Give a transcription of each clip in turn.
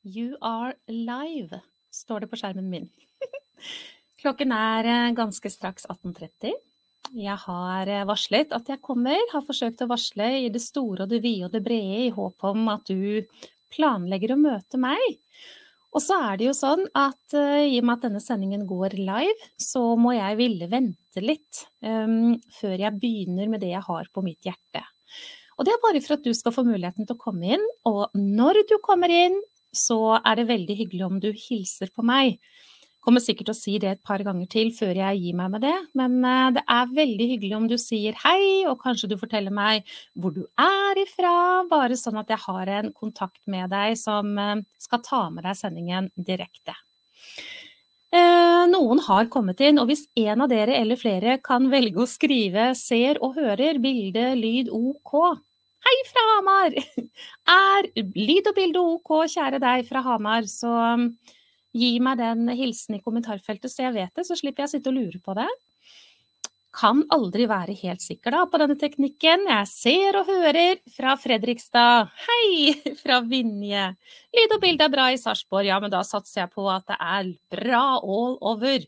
You are live, står det på skjermen min. Klokken er eh, ganske straks 18.30. Jeg har eh, varslet at jeg kommer, har forsøkt å varsle i det store og det vide og det brede i håp om at du planlegger å møte meg. Og så er det jo sånn at uh, i og med at denne sendingen går live, så må jeg ville vente litt um, før jeg begynner med det jeg har på mitt hjerte. Og det er bare for at du skal få muligheten til å komme inn. Og når du kommer inn, så er det veldig hyggelig om du hilser på meg. Kommer sikkert til å si det et par ganger til før jeg gir meg med det, men eh, det er veldig hyggelig om du sier hei, og kanskje du forteller meg hvor du er ifra, bare sånn at jeg har en kontakt med deg som eh, skal ta med deg sendingen direkte. Eh, noen har kommet inn, og hvis en av dere eller flere kan velge å skrive ser og hører bilde, lyd, OK, Hei fra Hamar! Er lyd og bilde OK, kjære deg fra Hamar, så um, gi meg den hilsen i kommentarfeltet så jeg vet det, så slipper jeg å sitte og lure på det. Kan aldri være helt sikker da på denne teknikken. Jeg ser og hører fra Fredrikstad. Hei fra Vinje. Lyd og bilde er bra i Sarpsborg. Ja, men da satser jeg på at det er bra all over.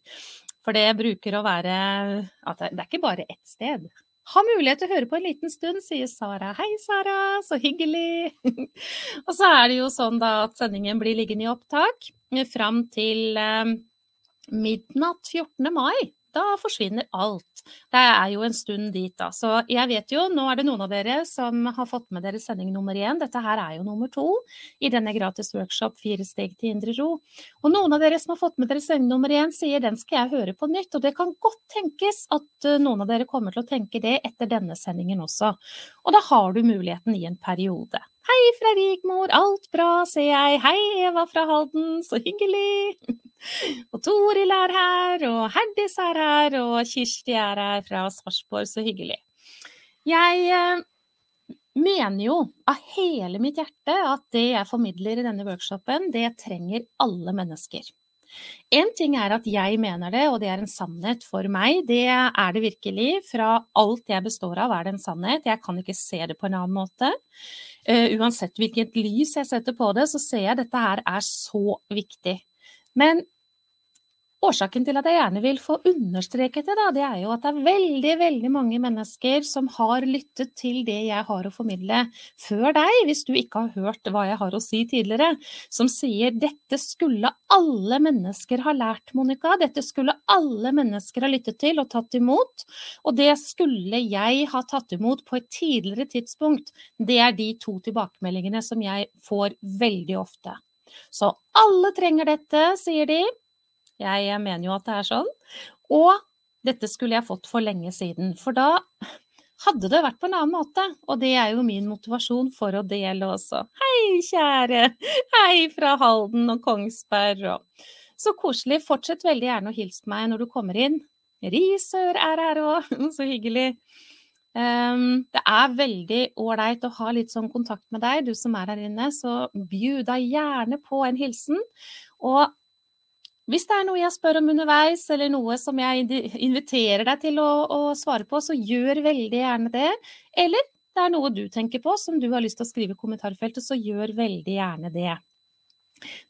For det bruker å være at det er ikke bare ett sted. Ha mulighet til å høre på en liten stund, sier Sara. Hei, Sara, så hyggelig. og så er det jo sånn da at sendingen blir liggende i opptak fram til eh, midnatt 14. mai da forsvinner alt. Det er jo en stund dit, da. Så jeg vet jo, nå er det noen av dere som har fått med dere sending nummer én. Dette her er jo nummer to i denne gratis workshop Fire steg til indre ro. Og noen av dere som har fått med dere sending nummer én, sier den skal jeg høre på nytt. Og det kan godt tenkes at eh, noen av dere kommer til å tenke det etter denne sendingen også. Og da har du muligheten i en periode. Hei fra Rigmor, alt bra, sier jeg. Hei Eva fra Halden, så hyggelig. Og Toril er her, og Herdis er her, og Kirsti er her fra Sarpsborg, så hyggelig. Jeg eh, mener jo av hele mitt hjerte at det jeg formidler i denne workshopen, det trenger alle mennesker. En ting er at jeg mener det, og det er en sannhet for meg. Det er det virkelig. Fra alt jeg består av, er det en sannhet. Jeg kan ikke se det på en annen måte. Uh, uansett hvilket lys jeg setter på det, så ser jeg at dette her er så viktig. Men Årsaken til at jeg gjerne vil få understreket det, da, det er jo at det er veldig veldig mange mennesker som har lyttet til det jeg har å formidle før deg, hvis du ikke har hørt hva jeg har å si tidligere, som sier dette skulle alle mennesker ha lært, Monica. Dette skulle alle mennesker ha lyttet til og tatt imot. Og det skulle jeg ha tatt imot på et tidligere tidspunkt. Det er de to tilbakemeldingene som jeg får veldig ofte. Så alle trenger dette, sier de. Jeg mener jo at det er sånn. Og dette skulle jeg fått for lenge siden. For da hadde det vært på en annen måte. Og det er jo min motivasjon for å dele også. Hei, kjære! Hei fra Halden og Kongsberg. Og... Så koselig. Fortsett veldig gjerne å hilse meg når du kommer inn. Risør er her òg, så hyggelig. Um, det er veldig ålreit å ha litt sånn kontakt med deg, du som er her inne. Så bjud deg gjerne på en hilsen. Og hvis det er noe jeg spør om underveis, eller noe som jeg inviterer deg til å, å, svare på, så gjør veldig gjerne det. Eller det er noe du tenker på som du har lyst til å skrive i kommentarfeltet, så gjør veldig gjerne det.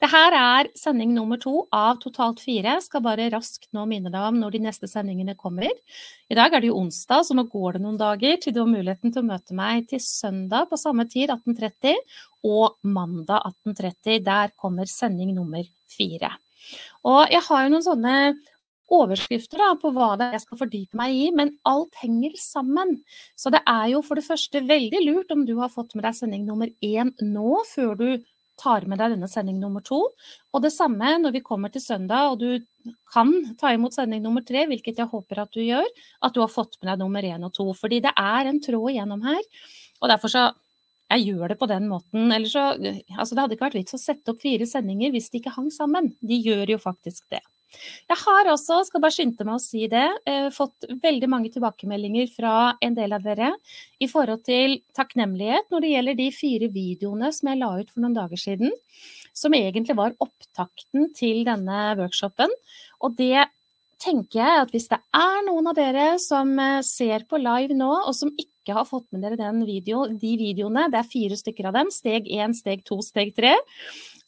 Det her er sending nummer to av totalt fire. Jeg skal bare raskt nå minne deg om når de neste sendingene kommer. I dag er det jo onsdag, så nå går det noen dager til du har muligheten til å møte meg til søndag på samme tid, 18.30, og mandag 18.30. Der kommer sending nummer fire. Og jeg har jo noen sånne overskrifter da, på hva det er jeg skal fordype meg i, men alt henger sammen. Så det er jo for det første veldig lurt om du har fått med deg sending nummer én nå, før du tar med deg denne sending nummer to. Og det samme når vi kommer til søndag og du kan ta imot sending nummer tre, hvilket jeg håper at du gjør, at du har fått med deg nummer én og to. Fordi det er en tråd igjennom her. Og derfor så jeg gjør det på den måten. Ellers så, altså det hadde ikke vært vits å sette opp fire sendinger hvis de ikke hang sammen. De gjør jo faktisk det. Jeg har også, skal bare skynde meg å si det, eh, fått veldig mange tilbakemeldinger fra en del av dere i forhold til takknemlighet når det gjelder de fire videoene som jeg la ut for noen dager siden, som egentlig var opptakten til denne workshopen. Og det tenker jeg at hvis det er noen av dere som eh, ser på live nå, og som ikke har fått med dere video, de videoene, det er fire stykker av dem, steg én, steg to, steg tre,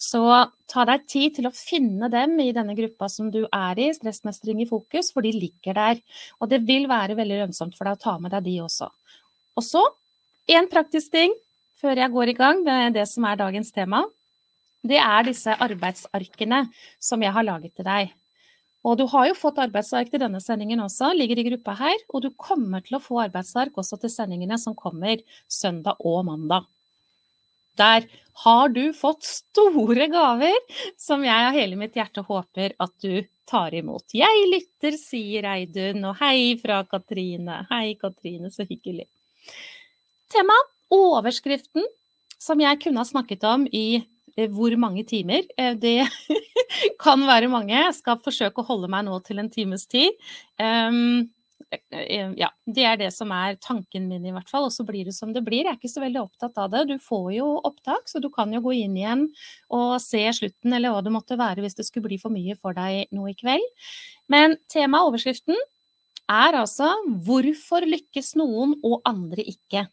Så ta deg tid til å finne dem i denne gruppa som du er i, Stressmestring i fokus, for de ligger der. Og det vil være veldig lønnsomt for deg å ta med deg de også. Og så en praktisk ting før jeg går i gang med det som er dagens tema. Det er disse arbeidsarkene som jeg har laget til deg. Og du har jo fått arbeidsark til denne sendingen også, ligger i gruppa her. Og du kommer til å få arbeidsark også til sendingene som kommer søndag og mandag. Der har du fått store gaver som jeg av hele mitt hjerte håper at du tar imot. Jeg lytter, sier Eidun, og hei fra Katrine. Hei, Katrine, så hyggelig. Tema, overskriften, som jeg kunne ha snakket om i Eh, hvor mange timer? Eh, det kan være mange. Jeg skal forsøke å holde meg nå til en times tid. Um, ja, det er det som er tanken min, i hvert fall. Og så blir det som det blir. Jeg er ikke så veldig opptatt av det. Du får jo opptak, så du kan jo gå inn igjen og se slutten, eller hva det måtte være hvis det skulle bli for mye for deg nå i kveld. Men temaet, overskriften, er altså 'Hvorfor lykkes noen og andre ikke'?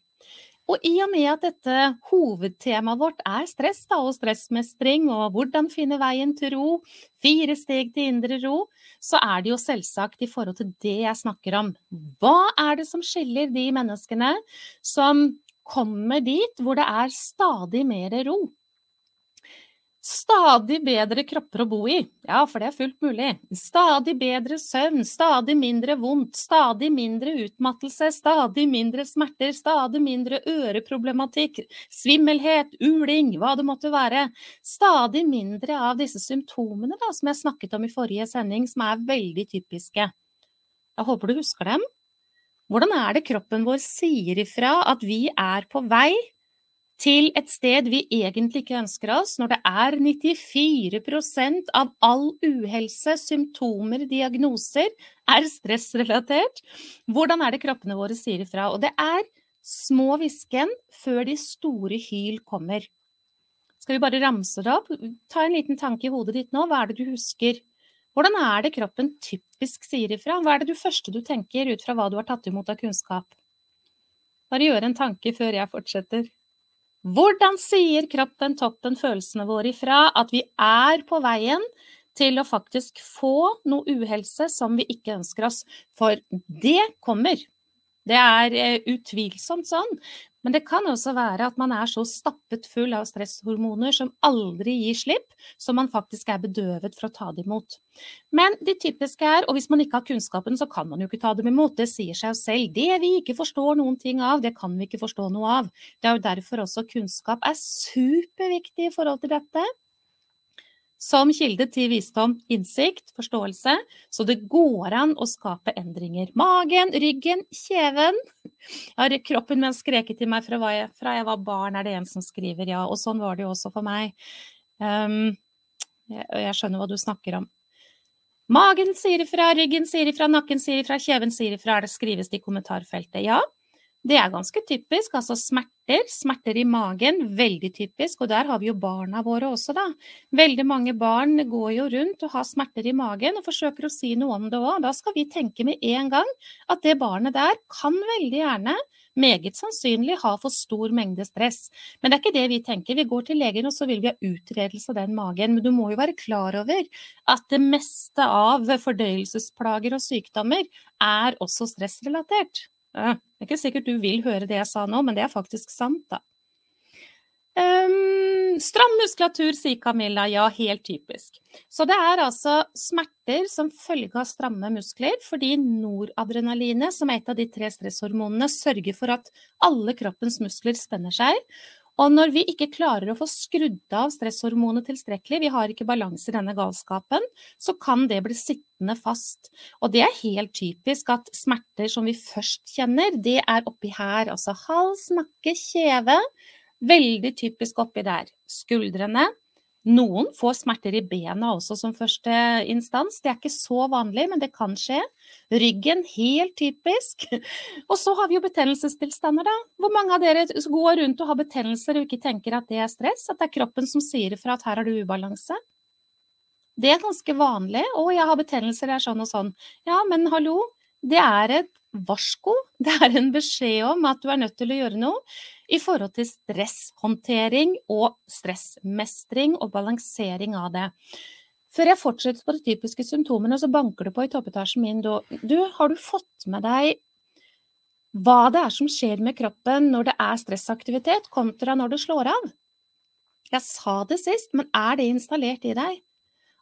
Og i og med at dette hovedtemaet vårt er stress da, og stressmestring og hvordan finne veien til ro, fire steg til indre ro, så er det jo selvsagt i forhold til det jeg snakker om. Hva er det som skiller de menneskene som kommer dit hvor det er stadig mer ro? Stadig bedre kropper å bo i, ja, for det er fullt mulig. Stadig bedre søvn, stadig mindre vondt, stadig mindre utmattelse, stadig mindre smerter, stadig mindre øreproblematikk, svimmelhet, uling, hva det måtte være. Stadig mindre av disse symptomene da, som jeg snakket om i forrige sending, som er veldig typiske. Jeg håper du husker dem. Hvordan er det kroppen vår sier ifra at vi er på vei til et sted vi egentlig ikke ønsker oss, når det er 94% av all uhelse, symptomer, diagnoser, er stressrelatert. Hvordan er det kroppene våre sier ifra? Og det er små hvisken før de store hyl kommer. Skal vi bare ramse det opp? Ta en liten tanke i hodet ditt nå. Hva er det du husker? Hvordan er det kroppen typisk sier ifra? Hva er det du første du tenker ut fra hva du har tatt imot av kunnskap? Bare gjør en tanke før jeg fortsetter. Hvordan sier kroppen, toppen, følelsene våre ifra at vi er på veien til å faktisk få noe uhelse som vi ikke ønsker oss? For det kommer. Det er eh, utvilsomt sånn. Men det kan også være at man er så stappet full av stresshormoner som aldri gir slipp, så man faktisk er bedøvet for å ta det imot. Men det typiske er, og hvis man ikke har kunnskapen, så kan man jo ikke ta dem imot. Det sier seg jo selv. Det vi ikke forstår noen ting av, det kan vi ikke forstå noe av. Det er jo derfor også kunnskap er superviktig i forhold til dette som kilde til visdom, innsikt, forståelse, så det går an å skape endringer. Magen, ryggen, kjeven. Jeg Har kroppen min skreket til meg fra, jeg, fra jeg var barn, er det en som skriver, ja. Og sånn var det jo også for meg. Um, jeg, jeg skjønner hva du snakker om. Magen sier ifra, ryggen sier ifra, nakken sier ifra, kjeven sier ifra, det skrives i kommentarfeltet. Ja, det er ganske typisk. Altså smerter, smerter i magen, veldig typisk. Og der har vi jo barna våre også, da. Veldig mange barn går jo rundt og har smerter i magen og forsøker å si noe om det òg. Da skal vi tenke med en gang at det barnet der kan veldig gjerne meget sannsynlig ha for stor mengde stress. Men det er ikke det vi tenker. Vi går til legen og så vil vi ha utredelse av den magen. Men du må jo være klar over at det meste av fordøyelsesplager og sykdommer er også stressrelatert. Det er ikke sikkert du vil høre det jeg sa nå, men det er faktisk sant, da. Um, stram muskulatur, sier Camilla. Ja, helt typisk. Så det er altså smerter som følge av stramme muskler, fordi noradrenalinet, som er et av de tre stresshormonene, sørger for at alle kroppens muskler spenner seg. Og når vi ikke klarer å få skrudd av stresshormonet tilstrekkelig, vi har ikke balanse i denne galskapen, så kan det bli sittende fast. Og det er helt typisk at smerter som vi først kjenner, det er oppi her. Altså hals, nakke, kjeve. Veldig typisk oppi der. Skuldrene, noen får smerter i bena også som første instans. Det er ikke så vanlig, men det kan skje. Ryggen, helt typisk. Og så har vi jo betennelsestilstander, da. Hvor mange av dere går rundt og har betennelser og ikke tenker at det er stress? At det er kroppen som sier ifra at her har du ubalanse? Det er ganske vanlig. 'Å, jeg har betennelser, det er sånn og sånn'. Ja, men hallo, det er et varsko. Det er en beskjed om at du er nødt til å gjøre noe i forhold til stresshåndtering og stressmestring og balansering av det. Før jeg fortsetter på de typiske symptomene, så banker det på i toppetasjen min. Du, har du fått med deg hva det er som skjer med kroppen når det er stressaktivitet, kontra når det slår av? Jeg sa det sist, men er det installert i deg?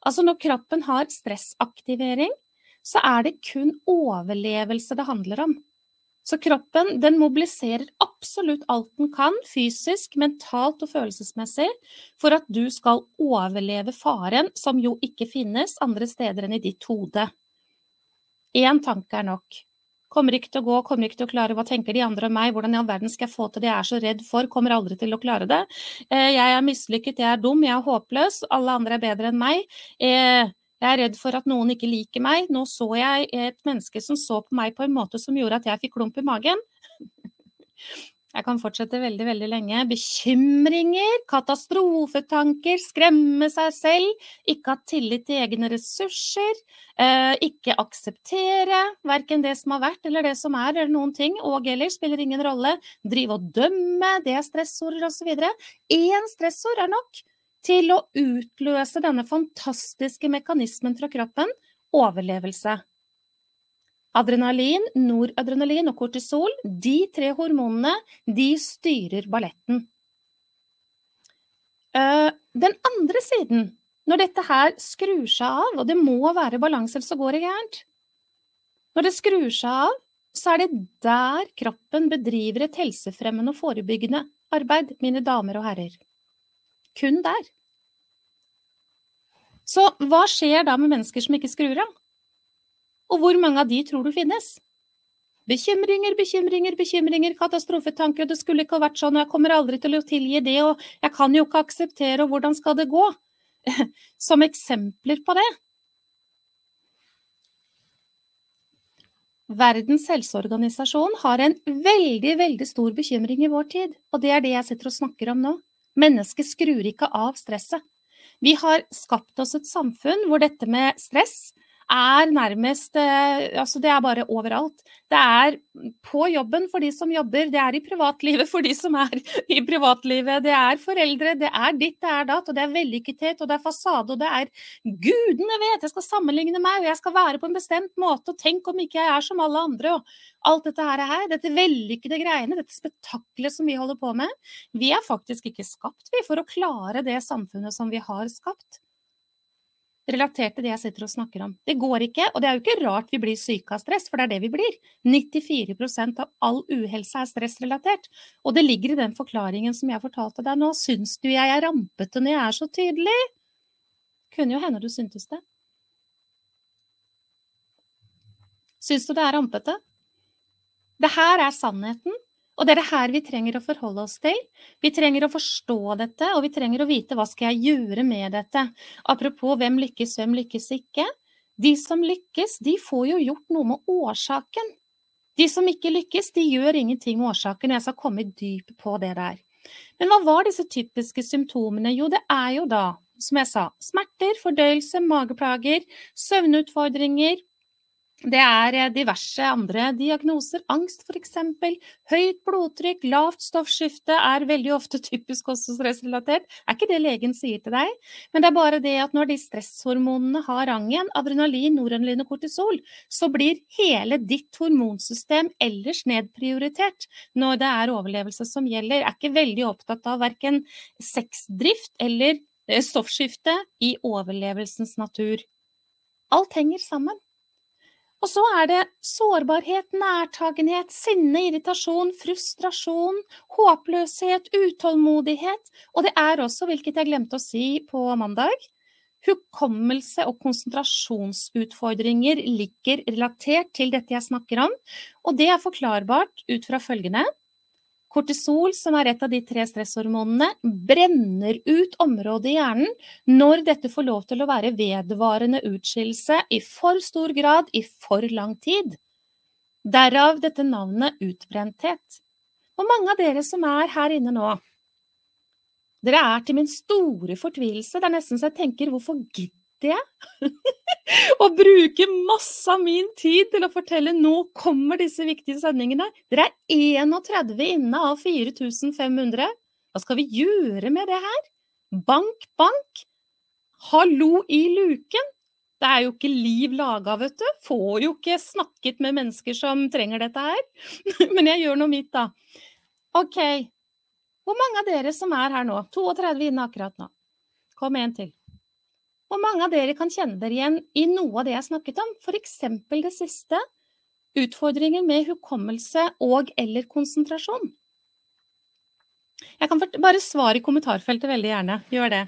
Altså, når kroppen har stressaktivering, så er det kun overlevelse det handler om. Så kroppen den mobiliserer absolutt alt den kan, fysisk, mentalt og følelsesmessig, for at du skal overleve faren, som jo ikke finnes andre steder enn i ditt hode. Én tanke er nok. Kommer ikke til å gå, kommer ikke til å klare, hva tenker de andre om meg, hvordan i all verden skal jeg få til det jeg er så redd for, kommer aldri til å klare det. Eh, jeg er mislykket, jeg er dum, jeg er håpløs, alle andre er bedre enn meg. Jeg er redd for at noen ikke liker meg. Nå så jeg et menneske som så på meg på en måte som gjorde at jeg fikk klump i magen. Jeg kan fortsette veldig, veldig lenge. Bekymringer, katastrofetanker, skremme seg selv, ikke ha tillit til egne ressurser, eh, ikke akseptere verken det som har vært eller det som er, eller noen ting, og eller spiller ingen rolle. Drive og dømme, det er stressorder osv. Én stressord er nok til å utløse denne fantastiske mekanismen fra kroppen overlevelse. Adrenalin, noradrenalin og kortisol, de tre hormonene, de styrer balletten. Eh, den andre siden, når dette her skrur seg av, og det må være balanse, ellers så går det gærent Når det skrur seg av, så er det der kroppen bedriver et helsefremmende og forebyggende arbeid, mine damer og herrer. Kun der. Så hva skjer da med mennesker som ikke skrur av? Og hvor mange av de tror du finnes? Bekymringer, bekymringer, bekymringer, katastrofetanker, det skulle ikke ha vært sånn, og jeg kommer aldri til å tilgi det, og jeg kan jo ikke akseptere, og hvordan skal det gå? Som eksempler på det. Verdens helseorganisasjon har en veldig, veldig stor bekymring i vår tid, og det er det jeg sitter og snakker om nå. Mennesket skrur ikke av stresset. Vi har skapt oss et samfunn hvor dette med stress er nærmest eh, Altså, det er bare overalt. Det er på jobben for de som jobber, det er i privatlivet for de som er i privatlivet. Det er foreldre, det er ditt, det er datt, og det er vellykkethet, og det er fasade, og det er Gudene vet, jeg skal sammenligne meg, og jeg skal være på en bestemt måte, og tenk om ikke jeg er som alle andre, og alt dette her, dette vellykkede greiene, dette spetakkelet som vi holder på med. Vi er faktisk ikke skapt, vi, for å klare det samfunnet som vi har skapt relatert til det jeg sitter og snakker om. Det går ikke, og det er jo ikke rart vi blir syke av stress, for det er det vi blir. 94% av all uhelse er stressrelatert. Og det ligger i den forklaringen som jeg fortalte deg nå. Syns du jeg er rampete når jeg er så tydelig? Kunne jo hende du syntes det. Syns du det er rampete? Det her er sannheten. Og det er det her vi trenger å forholde oss til. Vi trenger å forstå dette, og vi trenger å vite hva skal jeg gjøre med dette. Apropos hvem lykkes, hvem lykkes ikke. De som lykkes, de får jo gjort noe med årsaken. De som ikke lykkes, de gjør ingenting med årsaken. og Jeg skal komme dyp på det der. Men hva var disse typiske symptomene? Jo, det er jo da, som jeg sa, smerter, fordøyelse, mageplager, søvnutfordringer, det er eh, diverse andre diagnoser, angst f.eks. Høyt blodtrykk, lavt stoffskifte er veldig ofte typisk også stressrelatert. Er ikke det legen sier til deg, men det er bare det at når de stresshormonene har rangen, adrenalin, noradrenalin og kortisol, så blir hele ditt hormonsystem ellers nedprioritert når det er overlevelse som gjelder. Jeg Er ikke veldig opptatt av verken sexdrift eller eh, stoffskifte i overlevelsens natur. Alt henger sammen. Og så er det sårbarhet, nærtagenhet, sinne, irritasjon, frustrasjon, håpløshet, utålmodighet. Og det er også, hvilket jeg glemte å si på mandag, hukommelse og konsentrasjonsutfordringer ligger relatert til dette jeg snakker om. Og det er forklarbart ut fra følgende. Kortisol, som er et av de tre stresshormonene, brenner ut området i hjernen når dette får lov til å være vedvarende utskillelse i for stor grad i for lang tid. Derav dette navnet utbrenthet. Og mange av dere som er her inne nå, dere er til min store fortvilelse. Det er nesten så jeg tenker hvorfor gidder jeg å bruke masse av min tid til å fortelle nå kommer disse viktige sendingene? Dere er 31 inne av 4500. Hva skal vi gjøre med det her? Bank, bank. Hallo i luken. Det er jo ikke liv laga, vet du. Får jo ikke snakket med mennesker som trenger dette her. Men jeg gjør noe mitt, da. OK. Hvor mange av dere som er her nå? 32 inne akkurat nå. Kom en til. Hvor mange av dere kan kjenne dere igjen i noe av det jeg snakket om, f.eks. det siste, utfordringer med hukommelse og eller konsentrasjon? Jeg kan bare svare i kommentarfeltet veldig gjerne. Gjør det.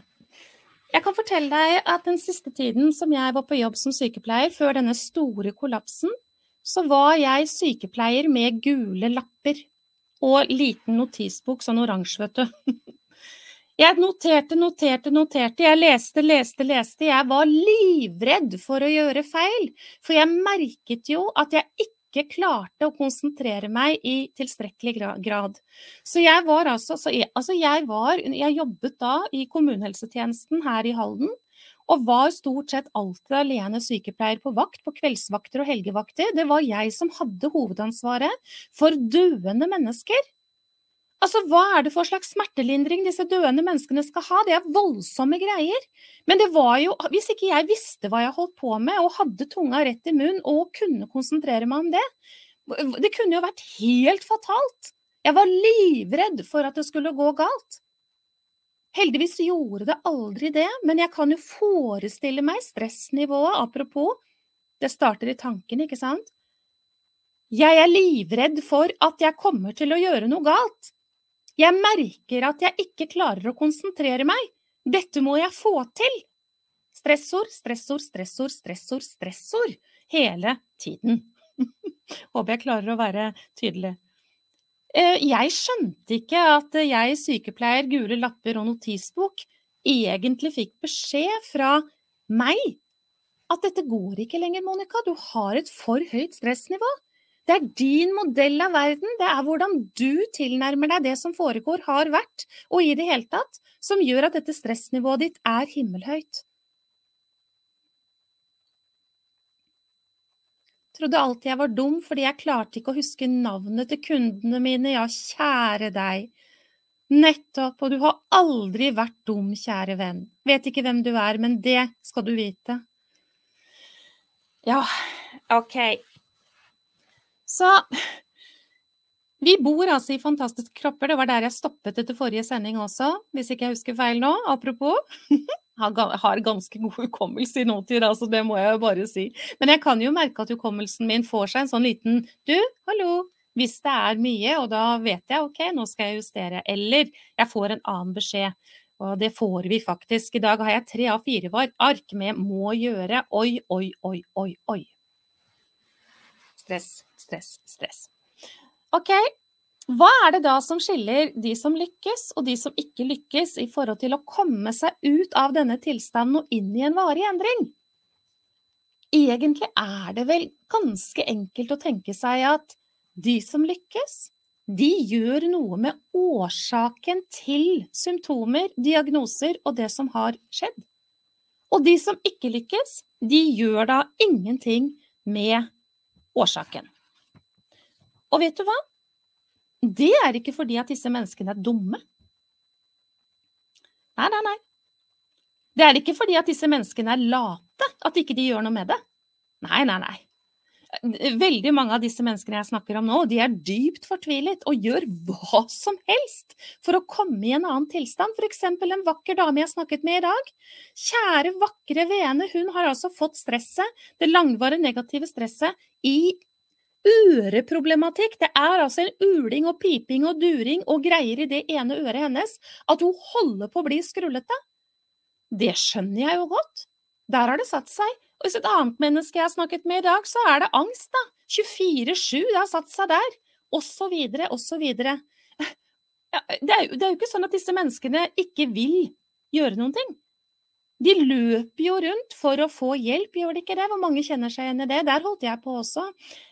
Jeg kan fortelle deg at den siste tiden som jeg var på jobb som sykepleier, før denne store kollapsen, så var jeg sykepleier med gule lapper og liten notisbok, sånn oransje, vet du. Jeg noterte, noterte, noterte. Jeg leste, leste, leste. Jeg var livredd for å gjøre feil. For jeg merket jo at jeg ikke klarte å konsentrere meg i tilstrekkelig grad. Så jeg var altså, jeg, altså jeg, var, jeg jobbet da i kommunehelsetjenesten her i Halden. Og var stort sett alltid alene sykepleier på vakt, på kveldsvakter og helgevakter. Det var jeg som hadde hovedansvaret for døende mennesker. Altså, Hva er det for slags smertelindring disse døende menneskene skal ha? Det er voldsomme greier. Men det var jo, hvis ikke jeg visste hva jeg holdt på med, og hadde tunga rett i munnen og kunne konsentrere meg om det, det kunne jo vært helt fatalt. Jeg var livredd for at det skulle gå galt. Heldigvis gjorde det aldri det, men jeg kan jo forestille meg stressnivået, apropos, det starter i tanken, ikke sant? Jeg er livredd for at jeg kommer til å gjøre noe galt. Jeg merker at jeg ikke klarer å konsentrere meg. Dette må jeg få til. Stressord, stressord, stressord, stressord, stressord. Hele tiden. Håper jeg klarer å være tydelig. Eh, jeg skjønte ikke at jeg, sykepleier, gule lapper og notisbok, egentlig fikk beskjed fra meg at dette går ikke lenger, Monica. Du har et for høyt stressnivå. Det er din modell av verden, det er hvordan du tilnærmer deg det som foregår, har vært, og i det hele tatt, som gjør at dette stressnivået ditt er himmelhøyt. Trodde alltid jeg var dum fordi jeg klarte ikke å huske navnet til kundene mine, ja, kjære deg. Nettopp, og du har aldri vært dum, kjære venn. Vet ikke hvem du er, men det skal du vite. Ja, ok. Så vi bor altså i fantastiske kropper. Det var der jeg stoppet etter forrige sending også, hvis ikke jeg husker feil nå. Apropos. Har ganske god hukommelse i nåtid, altså, det må jeg jo bare si. Men jeg kan jo merke at hukommelsen min får seg en sånn liten Du, hallo. Hvis det er mye, og da vet jeg ok, nå skal jeg justere. Eller jeg får en annen beskjed. Og det får vi faktisk. I dag har jeg tre av fire ark med 'må gjøre'. Oi, oi, oi, oi, oi. Stress, stress, stress. Ok, hva er det da som skiller de som lykkes og de som ikke lykkes i forhold til å komme seg ut av denne tilstanden og inn i en varig endring? Egentlig er det vel ganske enkelt å tenke seg at de som lykkes, de gjør noe med årsaken til symptomer, diagnoser og det som har skjedd. Og de som ikke lykkes, de gjør da ingenting med årsaken. Og vet du hva? Det er ikke fordi at disse menneskene er dumme. Nei, nei, nei. Det er ikke fordi at disse menneskene er late at ikke de gjør noe med det. Nei, nei, nei. Veldig mange av disse menneskene jeg snakker om nå, de er dypt fortvilet og gjør hva som helst for å komme i en annen tilstand. For eksempel en vakker dame jeg snakket med i dag. Kjære, vakre vene, hun har altså fått stresset, det langvarige negative stresset, i øreproblematikk. Det er altså en uling og piping og during og greier i det ene øret hennes at hun holder på å bli skrullete. Det skjønner jeg jo godt. Der har det satt seg. Og hvis et annet menneske jeg har snakket med i dag, så er det angst, da. 24-7, det har satt seg der. Og så videre, og så videre. Ja, det, er det er jo ikke sånn at disse menneskene ikke vil gjøre noen ting. De løper jo rundt for å få hjelp, gjør de ikke det? Hvor mange kjenner seg igjen i det? Der holdt jeg på også.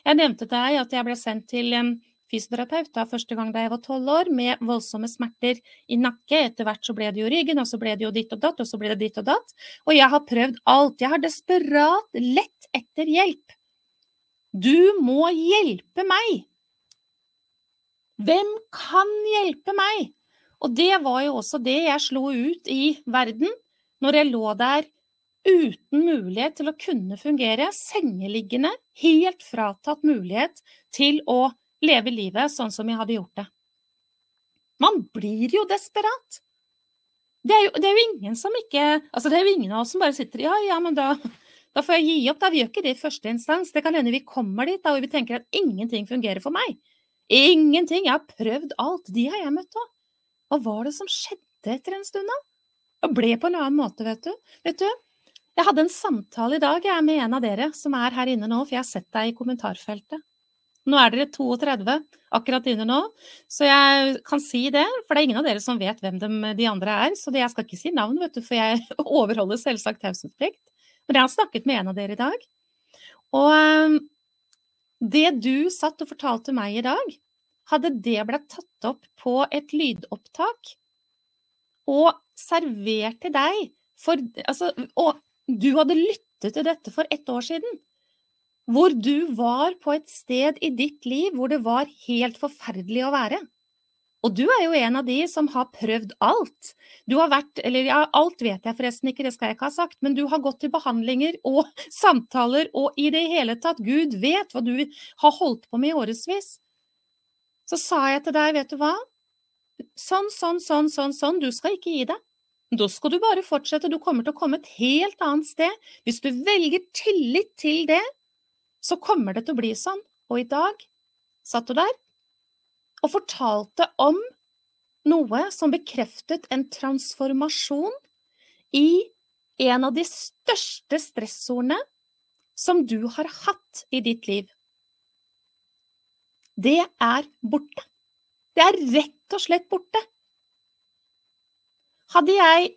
Jeg nevnte til deg at jeg ble sendt til en fysioterapeut da, første gang da jeg var tolv år, med voldsomme smerter i nakke. Etter hvert så ble det jo ryggen, og så ble det jo ditt og datt, og så ble det ditt og datt. Og jeg har prøvd alt. Jeg har desperat lett etter hjelp. Du må hjelpe meg! Hvem kan hjelpe meg? Og det var jo også det jeg slo ut i verden når jeg lå der uten mulighet til å kunne fungere, sengeliggende, helt fratatt mulighet til å leve livet sånn som jeg hadde gjort det. Man blir jo desperat. Det er jo, det er jo ingen som ikke Altså, det er jo ingen av oss som bare sitter Ja, ja, men da, da får jeg gi opp. Da vi gjør ikke det i første instans. Det kan hende vi kommer dit da, og vi tenker at ingenting fungerer for meg. Ingenting. Jeg har prøvd alt. De har jeg møtt òg. Hva var det som skjedde etter en stund, da? Det ble på en annen måte, vet du. Vet du, jeg hadde en samtale i dag jeg, med en av dere som er her inne nå, for jeg har sett deg i kommentarfeltet. Nå er dere 32 akkurat inne nå, så jeg kan si det. For det er ingen av dere som vet hvem de, de andre er, så jeg skal ikke si navn, vet du, for jeg overholder selvsagt taushetsplikt. Men jeg har snakket med en av dere i dag. Og ehm, det du satt og fortalte meg i dag, hadde det blitt tatt opp på et lydopptak og servert til deg for, altså, Og du hadde lyttet til dette for ett år siden, hvor du var på et sted i ditt liv hvor det var helt forferdelig å være. Og du er jo en av de som har prøvd alt. Du har vært, eller ja, alt vet jeg forresten ikke, det skal jeg ikke ha sagt, men du har gått til behandlinger og samtaler og i det hele tatt, Gud vet hva du har holdt på med i årevis. Så sa jeg til deg, vet du hva, sånn, sånn, sånn, sånn, sånn, du skal ikke gi deg. Da skal du bare fortsette, du kommer til å komme et helt annet sted. Hvis du velger tillit til det, så kommer det til å bli sånn. Og i dag satt du der og fortalte om noe som bekreftet en transformasjon i en av de største stressordene som du har hatt i ditt liv. Det er borte. Det er rett og slett borte. Hadde jeg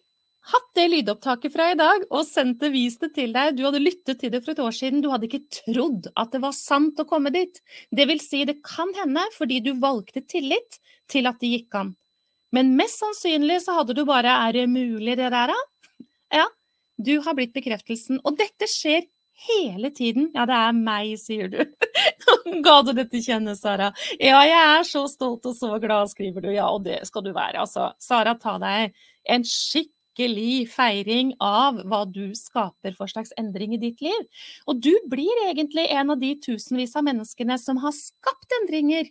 hatt det lydopptaket fra i dag og sendt det, vist det til deg, du hadde lyttet til det for et år siden, du hadde ikke trodd at det var sant å komme dit. Det vil si, det kan hende fordi du valgte tillit til at det gikk an. Men mest sannsynlig så hadde du bare Er det mulig, det der, da? Ja, du har blitt bekreftelsen. Og dette skjer hele tiden. Ja, det er meg, sier du. Ga du dette kjenne, Sara? Ja, jeg er så stolt og så glad, skriver du. Ja, og det skal du være, altså. Sara, ta deg en skikkelig feiring av hva du skaper for slags endring i ditt liv. Og du blir egentlig en av de tusenvis av menneskene som har skapt endringer.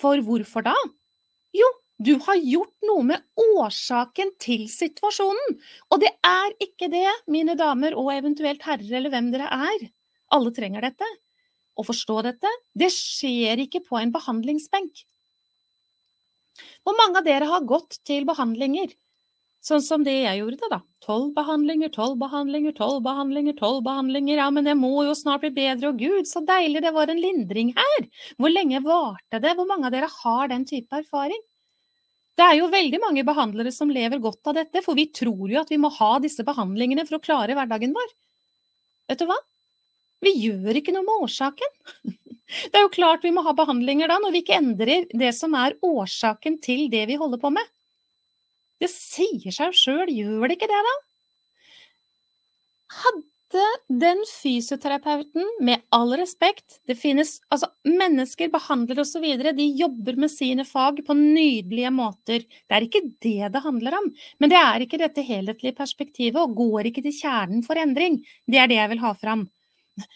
For hvorfor da? Jo, du har gjort noe med årsaken til situasjonen. Og det er ikke det, mine damer og eventuelt herrer eller hvem dere er. Alle trenger dette. Å forstå dette, det skjer ikke på en behandlingsbenk. Hvor mange av dere har gått til behandlinger Sånn som det jeg gjorde, da. Tolv behandlinger, tolv behandlinger, tolv behandlinger, tolv behandlinger. Ja, men jeg må jo snart bli bedre, og gud, så deilig, det var en lindring her. Hvor lenge varte det? Hvor mange av dere har den type erfaring? Det er jo veldig mange behandlere som lever godt av dette, for vi tror jo at vi må ha disse behandlingene for å klare hverdagen vår. Vet du hva? Vi gjør ikke noe med årsaken. Det er jo klart vi må ha behandlinger da, når vi ikke endrer det som er årsaken til det vi holder på med. Det sier seg sjøl, gjør det ikke det, da? Hadde den fysioterapeuten, med all respekt Det finnes altså mennesker, behandlere osv., de jobber med sine fag på nydelige måter. Det er ikke det det handler om. Men det er ikke dette helhetlige perspektivet, og går ikke til kjernen for endring. Det er det jeg vil ha fram.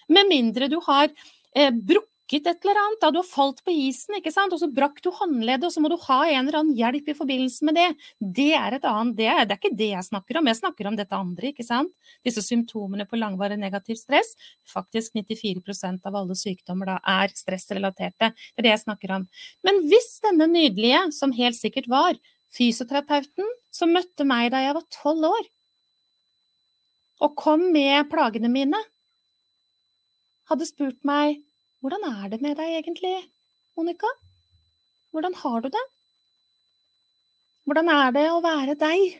Med mindre du har eh, brukket brukket et eller annet, da du har falt på isen, ikke sant, og så brakk du håndleddet, og så må du ha en eller annen hjelp i forbindelse med det. Det er et annet, det er, det er ikke det jeg snakker om, jeg snakker om dette andre, ikke sant. Disse symptomene på langvarig negativ stress. Faktisk 94% av alle sykdommer da er stressrelaterte. Det er det jeg snakker om. Men hvis denne nydelige, som helt sikkert var, fysioterapeuten som møtte meg da jeg var tolv år, og kom med plagene mine, hadde spurt meg hvordan er det med deg egentlig, Monica? Hvordan har du det? Hvordan er det å være deg?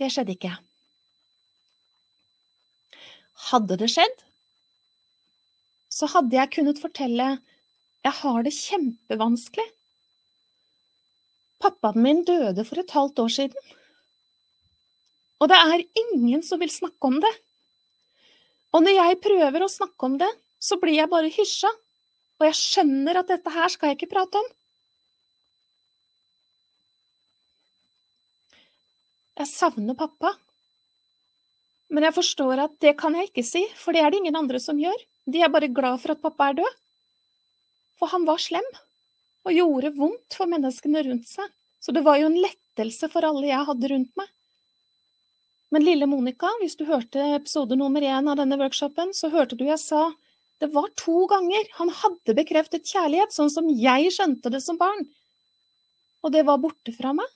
Det skjedde ikke. hadde det skjedd, så hadde jeg kunnet fortelle jeg har det kjempevanskelig. Pappaen min døde for et halvt år siden, og det er ingen som vil snakke om det. Og når jeg prøver å snakke om det, så blir jeg bare hysja, og jeg skjønner at dette her skal jeg ikke prate om. Jeg savner pappa, men jeg forstår at det kan jeg ikke si, for det er det ingen andre som gjør. De er bare glad for at pappa er død. For han var slem, og gjorde vondt for menneskene rundt seg, så det var jo en lettelse for alle jeg hadde rundt meg. Men lille Monica, hvis du hørte episode nummer én av denne workshopen, så hørte du jeg sa det var to ganger han hadde bekreftet kjærlighet, sånn som jeg skjønte det som barn, og det var borte fra meg.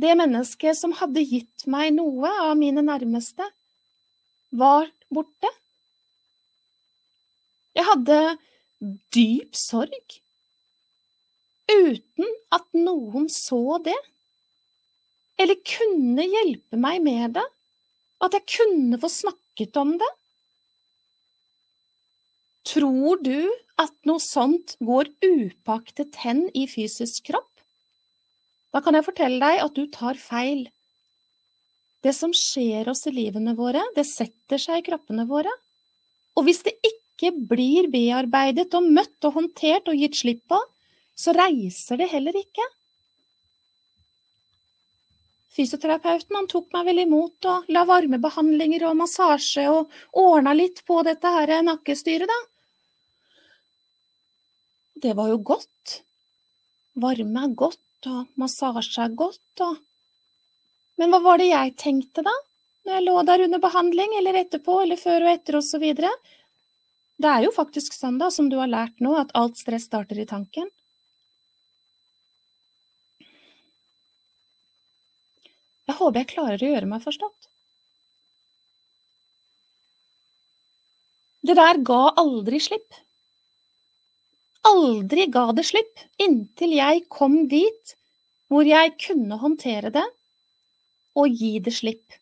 Det mennesket som hadde gitt meg noe av mine nærmeste, var borte. Jeg hadde dyp sorg, uten at noen så det, eller kunne hjelpe meg med det, at jeg kunne få snakket om det. Tror du at noe sånt går upaktet hen i fysisk kropp? Da kan jeg fortelle deg at du tar feil. Det som skjer oss i livene våre, det setter seg i kroppene våre. Og hvis det ikke blir bearbeidet og møtt og håndtert og gitt slipp på, så reiser det heller ikke. Fysioterapeuten han tok meg vel imot og la varmebehandlinger og massasje og ordna litt på dette her nakkestyret, da. Det var jo godt. Varme er godt, og massasje er godt, og Men hva var det jeg tenkte, da? Når jeg lå der under behandling, eller etterpå, eller før og etter, og så videre? Det er jo faktisk sånn, da, som du har lært nå, at alt stress starter i tanken. Jeg håper jeg klarer å gjøre meg forstått. Det der ga aldri slipp aldri ga det slipp inntil jeg kom dit hvor jeg kunne håndtere det og gi det slipp.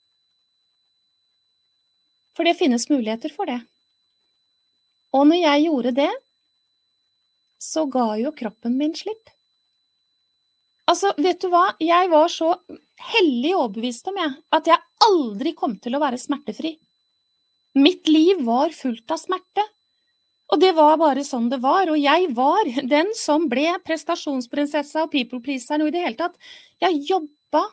For det finnes muligheter for det. Og når jeg gjorde det, så ga jo kroppen min slipp. Altså, vet du hva, jeg var så hellig overbevist om jeg, at jeg aldri kom til å være smertefri. Mitt liv var fullt av smerte, og det var bare sånn det var. Og jeg var den som ble prestasjonsprinsessa og people-pleaseren og i det hele tatt. Jeg jobba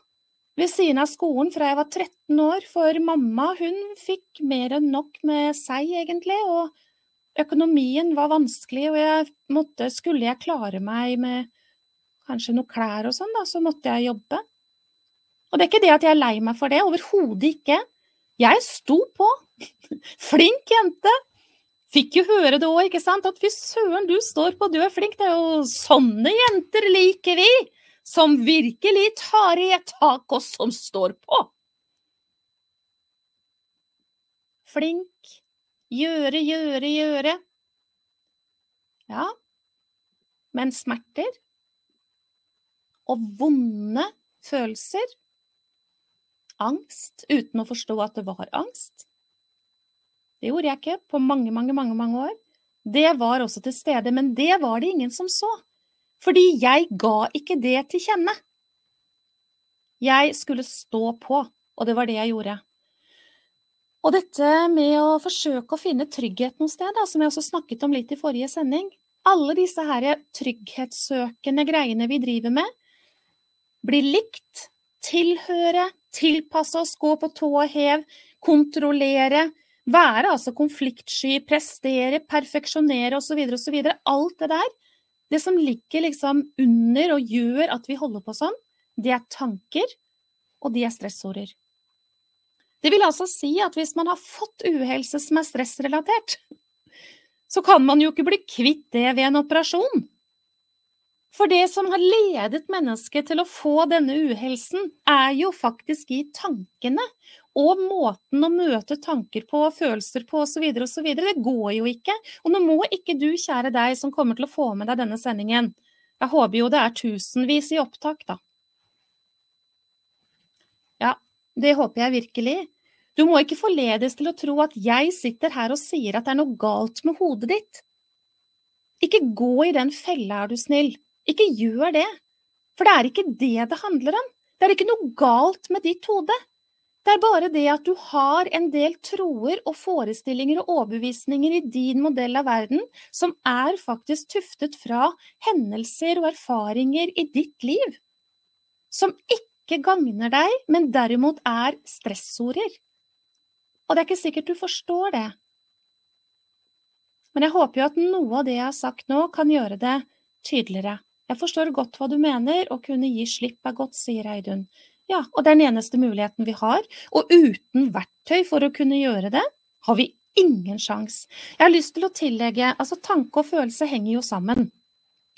ved siden av skolen fra jeg var 13 år, for mamma hun fikk mer enn nok med seg, egentlig. Og økonomien var vanskelig, og jeg måtte, skulle jeg klare meg med kanskje noe klær og sånn, da, så måtte jeg jobbe. Og det er ikke det at jeg er lei meg for det, overhodet ikke. Jeg sto på. Flink jente. Fikk jo høre det òg, ikke sant, at fy søren, du står på, du er flink. Det er jo sånne jenter liker vi! Som virkelig tar i et tak, og som står på. Flink. Gjøre, gjøre, gjøre. Ja, men smerter og vonde følelser, angst uten å forstå at det var angst, det gjorde jeg ikke på mange, mange, mange, mange år. Det var også til stede, men det var det ingen som så. Fordi jeg ga ikke det til kjenne. Jeg skulle stå på, og det var det jeg gjorde. Og dette med å forsøke å finne trygghet noe sted, da, som jeg også snakket om litt i forrige sending, alle disse her trygghetssøkende greiene vi driver med, blir likt, tilhøre, tilpasse oss, gå på tå og hev, kontrollere, være altså konfliktsky, prestere, perfeksjonere osv. osv. Alt det der. Det som ligger liksom under og gjør at vi holder på sånn, det er tanker, og de er stressorder. Det vil altså si at hvis man har fått uhelse som er stressrelatert, så kan man jo ikke bli kvitt det ved en operasjon. For det som har ledet mennesket til å få denne uhelsen, er jo faktisk i tankene og måten å møte tanker på, følelser på osv. osv. Det går jo ikke. Og nå må ikke du, kjære deg som kommer til å få med deg denne sendingen, jeg håper jo det er tusenvis i opptak, da. Ja, det håper jeg virkelig. Du må ikke forledes til å tro at jeg sitter her og sier at det er noe galt med hodet ditt. Ikke gå i den fella, er du snill. Ikke gjør det. For det er ikke det det handler om. Det er ikke noe galt med ditt hode. Det er bare det at du har en del troer og forestillinger og overbevisninger i din modell av verden som er faktisk tuftet fra hendelser og erfaringer i ditt liv, som ikke gagner deg, men derimot er stressorder. Og det er ikke sikkert du forstår det. Men jeg håper jo at noe av det jeg har sagt nå, kan gjøre det tydeligere. Jeg forstår godt hva du mener, og kunne gi slipp er godt, sier Eidun. Ja, og det er den eneste muligheten vi har, og uten verktøy for å kunne gjøre det, har vi ingen sjans. Jeg har lyst til å tillegge, altså tanke og følelse henger jo sammen.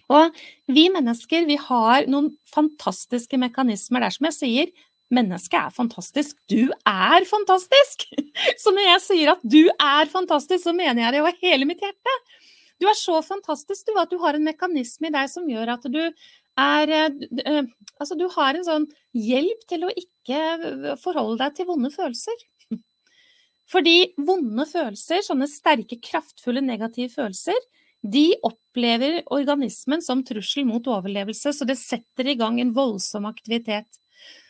Og vi mennesker, vi har noen fantastiske mekanismer. Det er som jeg sier, mennesket er fantastisk. Du er fantastisk! Så når jeg sier at du er fantastisk, så mener jeg det av hele mitt hjerte. Du er så fantastisk du, at du har en mekanisme i deg som gjør at du er eh, eh, Altså, du har en sånn hjelp til å ikke eh, forholde deg til vonde følelser. Fordi vonde følelser, sånne sterke, kraftfulle negative følelser, de opplever organismen som trussel mot overlevelse, så det setter i gang en voldsom aktivitet.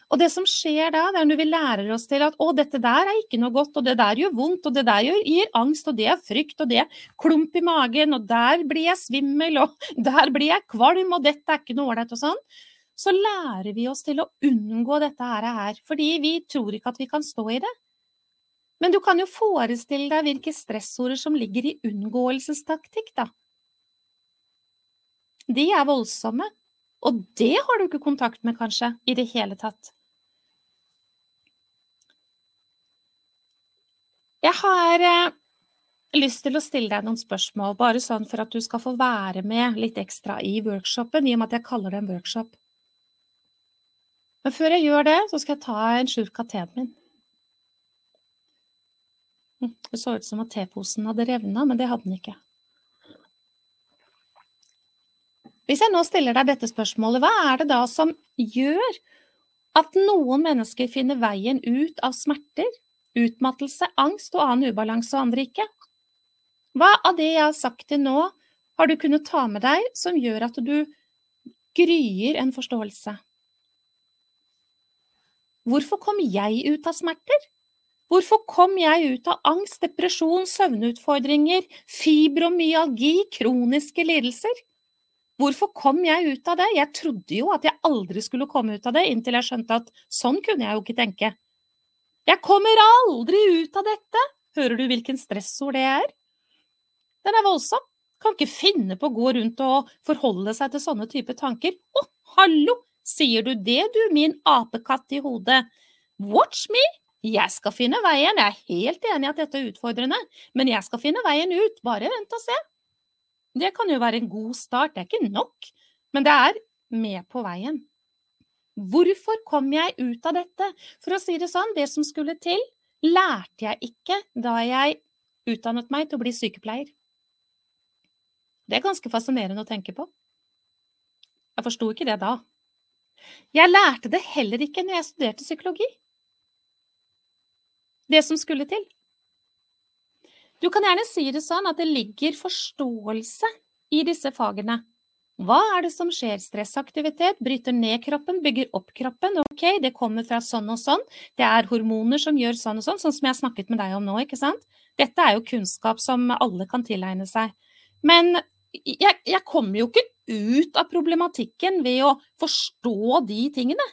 Og det som skjer da, det er når vi lærer oss til at å, dette der er ikke noe godt, og det der gjør vondt, og det der gir angst, og det er frykt, og det er klump i magen, og der blir jeg svimmel, og der blir jeg kvalm, og dette er ikke noe ålreit og sånn, så lærer vi oss til å unngå dette her, fordi vi tror ikke at vi kan stå i det. Men du kan jo forestille deg hvilke stressorder som ligger i unngåelsestaktikk, da. De er voldsomme, og det har du ikke kontakt med, kanskje, i det hele tatt. Jeg har eh, lyst til å stille deg noen spørsmål, bare sånn for at du skal få være med litt ekstra i workshopen, i og med at jeg kaller det en workshop. Men før jeg gjør det, så skal jeg ta en slurk av teen min. Hm, det så ut som at teposen hadde revna, men det hadde den ikke. Hvis jeg nå stiller deg dette spørsmålet, hva er det da som gjør at noen mennesker finner veien ut av smerter, utmattelse, angst og annen ubalanse, og andre ikke? Hva av det jeg har sagt til nå, har du kunnet ta med deg som gjør at du gryer en forståelse? Hvorfor kom jeg ut av smerter? Hvorfor kom jeg ut av angst, depresjon, søvnutfordringer, fibromyalgi, kroniske lidelser? Hvorfor kom jeg ut av det? Jeg trodde jo at jeg aldri skulle komme ut av det, inntil jeg skjønte at sånn kunne jeg jo ikke tenke. Jeg kommer aldri ut av dette! Hører du hvilken stressord det er? Den er voldsom. Kan ikke finne på å gå rundt og forholde seg til sånne type tanker. Å, hallo! Sier du det, du, min apekatt i hodet? Watch me! Jeg skal finne veien. Jeg er helt enig i at dette er utfordrende, men jeg skal finne veien ut. Bare vent og se. Det kan jo være en god start. Det er ikke nok, men det er med på veien. Hvorfor kom jeg ut av dette? For å si det sånn, det som skulle til, lærte jeg ikke da jeg utdannet meg til å bli sykepleier. Det er ganske fascinerende å tenke på. Jeg forsto ikke det da. Jeg lærte det heller ikke når jeg studerte psykologi. Det som skulle til. Du kan gjerne si det sånn at det ligger forståelse i disse fagene. Hva er det som skjer? Stressaktivitet bryter ned kroppen, bygger opp kroppen. Ok, det kommer fra sånn og sånn. Det er hormoner som gjør sånn og sånn, sånn som jeg har snakket med deg om nå, ikke sant? Dette er jo kunnskap som alle kan tilegne seg. Men jeg, jeg kommer jo ikke ut av problematikken ved å forstå de tingene.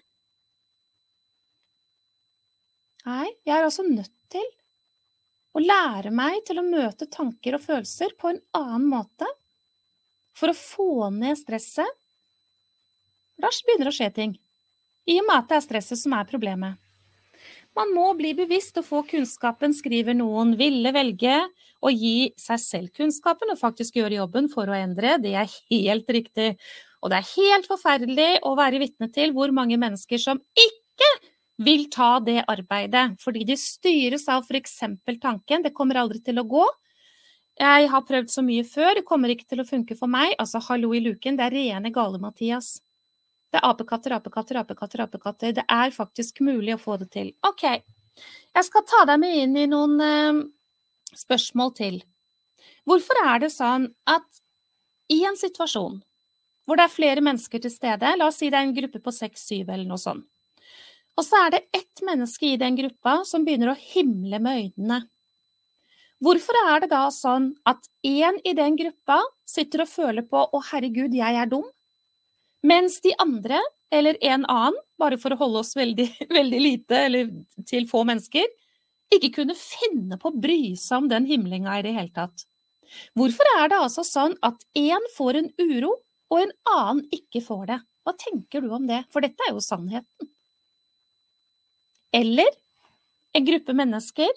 Nei, jeg er altså nødt til å lære meg til å møte tanker og følelser på en annen måte for å få ned stresset. Da begynner det å skje ting. I og med at det er stresset som er problemet. Man må bli bevisst og få kunnskapen, skriver noen. Ville velge å gi seg selv kunnskapen og faktisk gjøre jobben for å endre. Det er helt riktig. Og det er helt forferdelig å være vitne til hvor mange mennesker som ikke vil ta det arbeidet, fordi de styres av f.eks. tanken 'det kommer aldri til å gå', jeg har prøvd så mye før, det kommer ikke til å funke for meg. Altså, hallo i luken, det er rene gale, Mathias. Det er apekatter, apekatter, apekatter, apekatter. Det er faktisk mulig å få det til. Ok, Jeg skal ta deg med inn i noen eh, spørsmål til. Hvorfor er det sånn at i en situasjon hvor det er flere mennesker til stede, la oss si det er en gruppe på seks-syv eller noe sånt, og så er det ett menneske i den gruppa som begynner å himle med øynene. Hvorfor er det da sånn at én i den gruppa sitter og føler på 'Å, herregud, jeg er dum', mens de andre, eller en annen, bare for å holde oss veldig, veldig lite eller til få mennesker, ikke kunne finne på å bry seg om den himlinga i det hele tatt? Hvorfor er det altså sånn at én får en uro, og en annen ikke får det? Hva tenker du om det? For dette er jo sannheten. Eller en gruppe mennesker.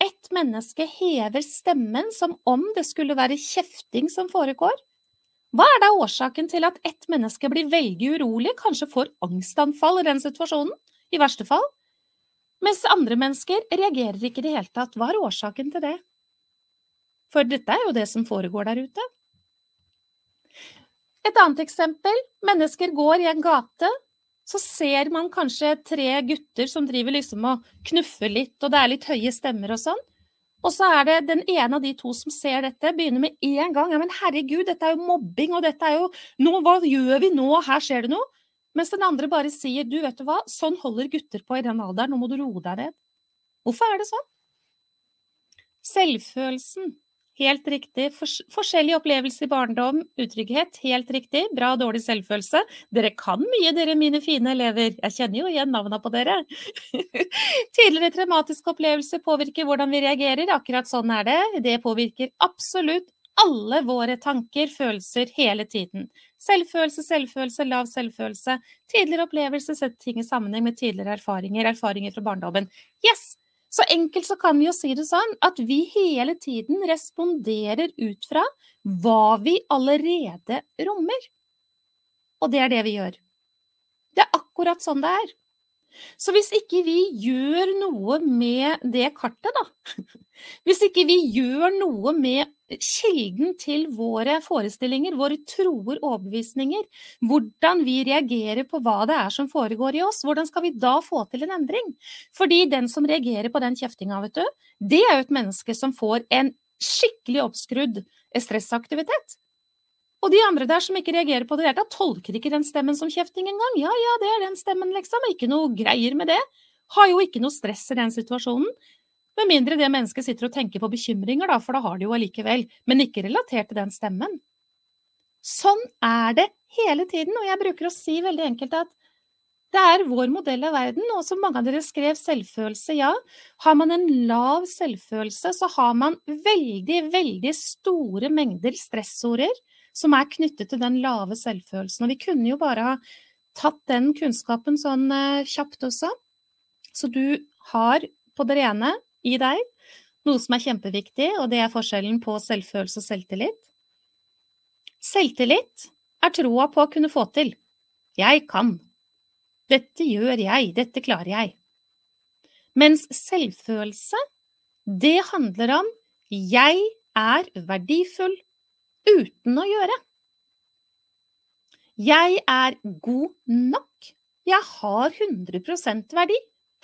Ett menneske hever stemmen som om det skulle være kjefting som foregår. Hva er da årsaken til at ett menneske blir veldig urolig, kanskje får angstanfall i den situasjonen, i verste fall, mens andre mennesker reagerer ikke i det hele tatt? Hva er årsaken til det? For dette er jo det som foregår der ute. Et annet eksempel. Mennesker går i en gate. Så ser man kanskje tre gutter som driver liksom og knuffer litt, og det er litt høye stemmer og sånn. Og så er det den ene av de to som ser dette, begynner med en gang. Ja, men herregud, dette er jo mobbing, og dette er jo nå, Hva gjør vi nå? Her skjer det noe. Mens den andre bare sier, du, vet du hva, sånn holder gutter på i den alderen, nå må du roe deg ned. Hvorfor er det sånn? Selvfølelsen. Helt riktig. forskjellige opplevelser i barndom, utrygghet. Helt riktig. Bra og dårlig selvfølelse. Dere kan mye, dere mine fine elever. Jeg kjenner jo igjen navna på dere. Tidligere traumatiske opplevelser påvirker hvordan vi reagerer. Akkurat sånn er det. Det påvirker absolutt alle våre tanker, følelser, hele tiden. Selvfølelse, selvfølelse, lav selvfølelse. Tidligere opplevelse setter ting i sammenheng med tidligere erfaringer, erfaringer fra barndommen. Yes! Så enkelt så kan vi jo si det sånn at vi hele tiden responderer ut fra hva vi allerede rommer. Og det er det vi gjør. Det er akkurat sånn det er. Så hvis ikke vi gjør noe med det kartet, da Hvis ikke vi gjør noe med kilden til våre forestillinger, våre troer, overbevisninger, hvordan vi reagerer på hva det er som foregår i oss, hvordan skal vi da få til en endring? Fordi den som reagerer på den kjeftinga, vet du, det er jo et menneske som får en skikkelig oppskrudd stressaktivitet. Og de andre der som ikke reagerer på det, da tolker ikke den stemmen som kjefting engang. Ja, ja, det er den stemmen, liksom. Ikke noe greier med det. Har jo ikke noe stress i den situasjonen. Med mindre det mennesket sitter og tenker på bekymringer, da, for da har de jo allikevel. Men ikke relatert til den stemmen. Sånn er det hele tiden, og jeg bruker å si veldig enkelt at det er vår modell av verden, og som mange av dere skrev selvfølelse, ja. Har man en lav selvfølelse, så har man veldig, veldig store mengder stressorder som er knyttet til den lave selvfølelsen. Og vi kunne jo bare ha tatt den kunnskapen sånn eh, kjapt også. Så du har på det rene i deg noe som er kjempeviktig, og det er forskjellen på selvfølelse og selvtillit. Selvtillit er troa på å kunne få til. Jeg kan. Dette gjør jeg, dette klarer jeg. Mens selvfølelse, det handler om jeg er verdifull, uten å gjøre. Jeg er god nok. Jeg har 100% verdi,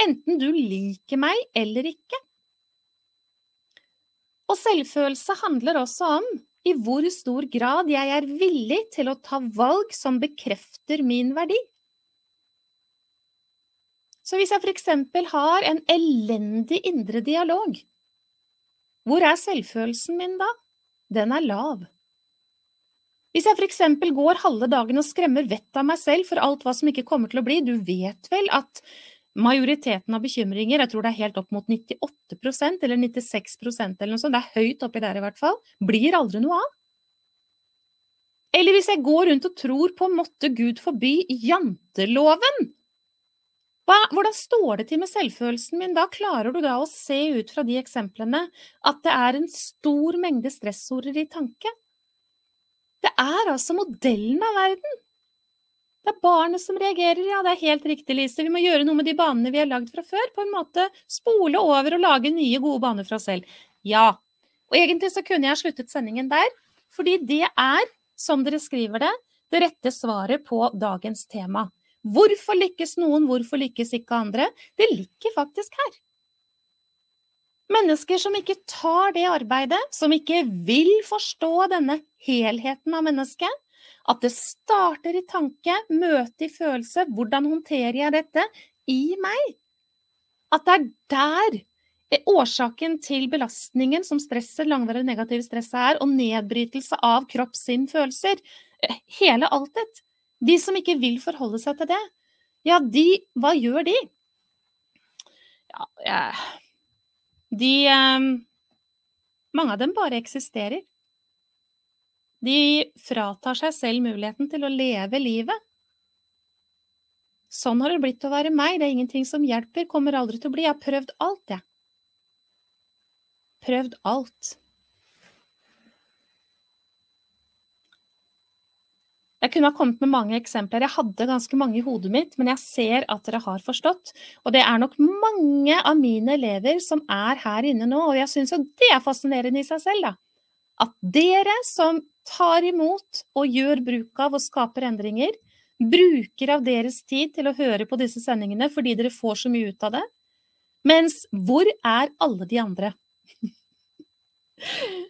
enten du liker meg eller ikke. Og selvfølelse handler også om i hvor stor grad jeg er villig til å ta valg som bekrefter min verdi. Så hvis jeg eksempel har en elendig indre dialog, hvor er selvfølelsen min da? Den er lav. Hvis jeg eksempel går halve dagen og skremmer vettet av meg selv for alt hva som ikke kommer til å bli, du vet vel at majoriteten av bekymringer, jeg tror det er helt opp mot 98% eller 96% eller noe sånt, det er høyt oppi der i hvert fall, blir aldri noe av. Eller hvis jeg går rundt og tror på måtte Gud forby janteloven, hva, hvordan står det til med selvfølelsen min da? Klarer du da å se ut fra de eksemplene at det er en stor mengde stressorder i tanke? Det er altså modellen av verden. Det er barnet som reagerer, ja, det er helt riktig, Lise. Vi må gjøre noe med de banene vi har lagd fra før. På en måte spole over og lage nye, gode baner for oss selv. Ja. Og egentlig så kunne jeg sluttet sendingen der, fordi det er, som dere skriver det, det rette svaret på dagens tema. Hvorfor lykkes noen, hvorfor lykkes ikke andre? Det ligger faktisk her. Mennesker som ikke tar det arbeidet, som ikke vil forstå denne helheten av mennesket. At det starter i tanke, møte i følelse. Hvordan håndterer jeg dette i meg? At det er der årsaken til belastningen som stresset, langvarig negativ stress er, og nedbrytelse av kropp, sinn, følelser. Eh, hele altet. De som ikke vil forholde seg til det, ja, de Hva gjør de? Ja, De um, Mange av dem bare eksisterer. De fratar seg selv muligheten til å leve livet. Sånn har det blitt å være meg, det er ingenting som hjelper, kommer aldri til å bli. Jeg har prøvd alt, jeg. Prøvd alt. Jeg kunne ha kommet med mange eksempler. Jeg hadde ganske mange i hodet mitt, men jeg ser at dere har forstått. Og det er nok mange av mine elever som er her inne nå, og jeg syns jo det er fascinerende i seg selv, da. At dere som tar imot og gjør bruk av og skaper endringer, bruker av deres tid til å høre på disse sendingene fordi dere får så mye ut av det. Mens hvor er alle de andre?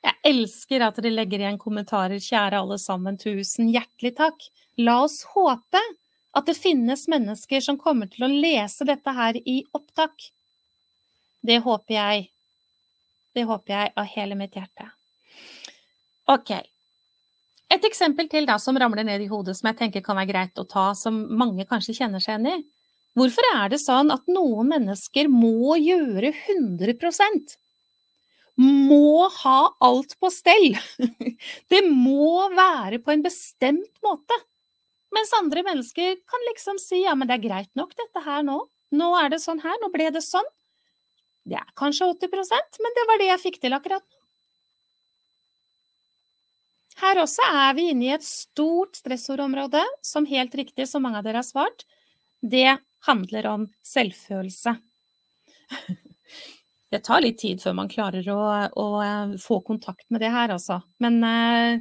Jeg elsker at dere legger igjen kommentarer, kjære alle sammen. Tusen hjertelig takk. La oss håpe at det finnes mennesker som kommer til å lese dette her i opptak. Det håper jeg. Det håper jeg av hele mitt hjerte. Ok. Et eksempel til da som ramler ned i hodet, som jeg tenker kan være greit å ta, som mange kanskje kjenner seg igjen i. Hvorfor er det sånn at noen mennesker må gjøre 100% må ha alt på stell. Det må være på en bestemt måte. Mens andre mennesker kan liksom si ja, men det er greit nok dette her nå. Nå er det sånn her, nå ble det sånn. Det er kanskje 80% men det var det jeg fikk til akkurat nå. Her også er vi inne i et stort stressordområde, som helt riktig, som mange av dere har svart, det handler om selvfølelse. det tar litt tid før man klarer å, å eh, få kontakt med det her, altså. Men eh,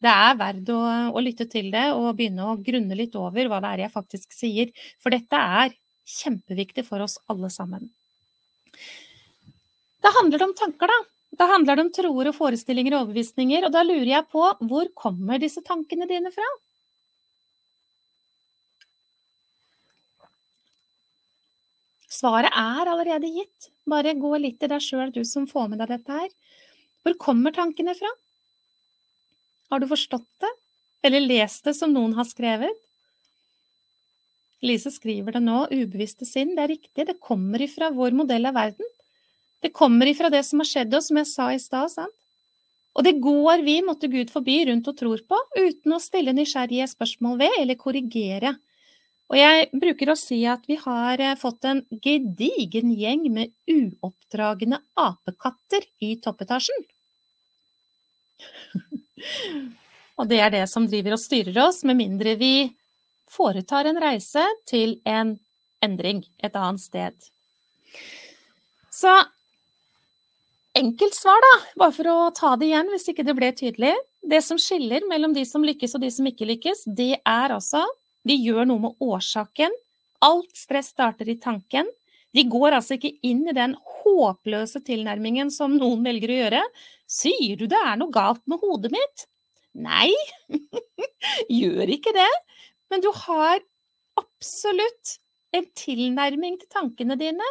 det er verdt å, å, lytte til det og begynne å grunne litt over hva det er jeg faktisk sier. For dette er kjempeviktig for oss alle sammen. Det handler om tanker, da. Da handler det om troer og forestillinger og overbevisninger. Og da lurer jeg på hvor kommer disse tankene dine fra? Svaret er allerede gitt. Bare gå litt i deg sjøl, du som får med deg dette her. Hvor kommer tankene fra? Har du forstått det? Eller lest det som noen har skrevet? Lise skriver det nå, ubevisste sinn. Det er riktig, det kommer ifra vår modell av verden. Det kommer ifra det som har skjedd oss, som jeg sa i stad, sant? Og det går vi, måtte Gud forby, rundt og tror på, uten å stille nysgjerrige spørsmål ved eller korrigere og jeg bruker å si at vi har eh, fått en gedigen gjeng med uoppdragne apekatter i toppetasjen. og det er det som driver og styrer oss, med mindre vi foretar en reise til en endring et annet sted. Så enkelt svar, da, bare for å ta det igjen hvis ikke det ble tydelig. Det som skiller mellom de som lykkes og de som ikke lykkes, det er altså de gjør noe med årsaken. Alt stress starter i tanken. De går altså ikke inn i den håpløse tilnærmingen som noen velger å gjøre. Sier du det er noe galt med hodet mitt? Nei, gjør ikke det. Men du har absolutt en tilnærming til tankene dine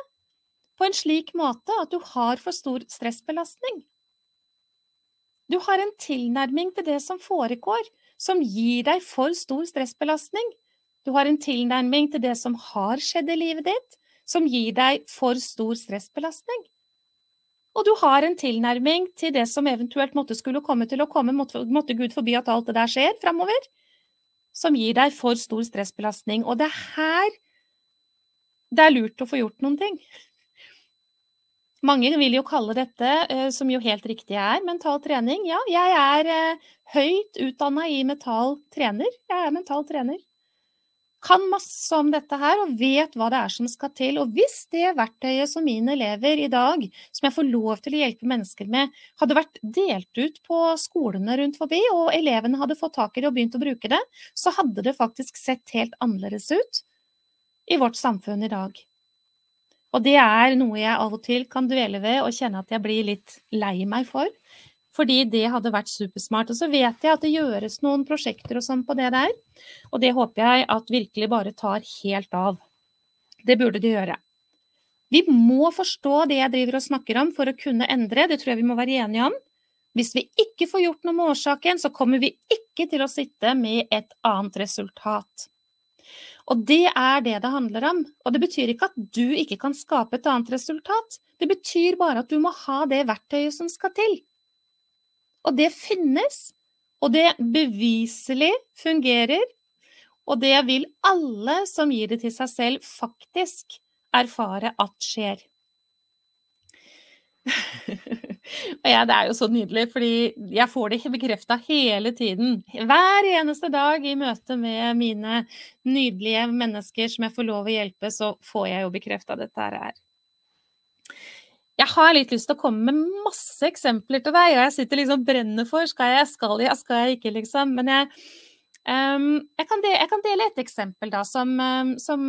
på en slik måte at du har for stor stressbelastning. Du har en tilnærming til det som foregår, som gir deg for stor stressbelastning. Du har en tilnærming til det som har skjedd i livet ditt, som gir deg for stor stressbelastning. Og du har en tilnærming til det som eventuelt måtte skulle komme til å komme, måtte Gud forby at alt det der skjer framover, som gir deg for stor stressbelastning. Og det er her det er lurt å få gjort noen ting. Mange vil jo kalle dette, eh, som jo helt riktig er, mental trening. Ja, jeg er eh, høyt utdanna i mental trener. Jeg er mental trener. Kan masse om dette her og vet hva det er som skal til. Og hvis det verktøyet som mine elever i dag, som jeg får lov til å hjelpe mennesker med, hadde vært delt ut på skolene rundt forbi, og elevene hadde fått tak i det og begynt å bruke det, så hadde det faktisk sett helt annerledes ut i vårt samfunn i dag. Og det er noe jeg av og til kan dvele ved og kjenne at jeg blir litt lei meg for. Fordi det hadde vært supersmart. Og så vet jeg at det gjøres noen prosjekter og sånn på det der. Og det håper jeg at virkelig bare tar helt av. Det burde de gjøre. Vi må forstå det jeg driver og snakker om for å kunne endre, det tror jeg vi må være enige om. Hvis vi ikke får gjort noe med årsaken, så kommer vi ikke til å sitte med et annet resultat. Og det er det det handler om. Og det betyr ikke at du ikke kan skape et annet resultat. Det betyr bare at du må ha det verktøyet som skal til. Og det finnes, og det beviselig fungerer, og det vil alle som gir det til seg selv, faktisk erfare at skjer. ja, det er jo så nydelig, fordi jeg får det bekrefta hele tiden. Hver eneste dag i møte med mine nydelige mennesker som jeg får lov å hjelpe, så får jeg jo bekrefta dette her. Jeg har litt lyst til å komme med masse eksempler til deg, og jeg sitter liksom brenner for skal jeg, skal jeg, skal jeg ikke, liksom. Men jeg, um, jeg, kan, dele, jeg kan, dele, et eksempel da, som, som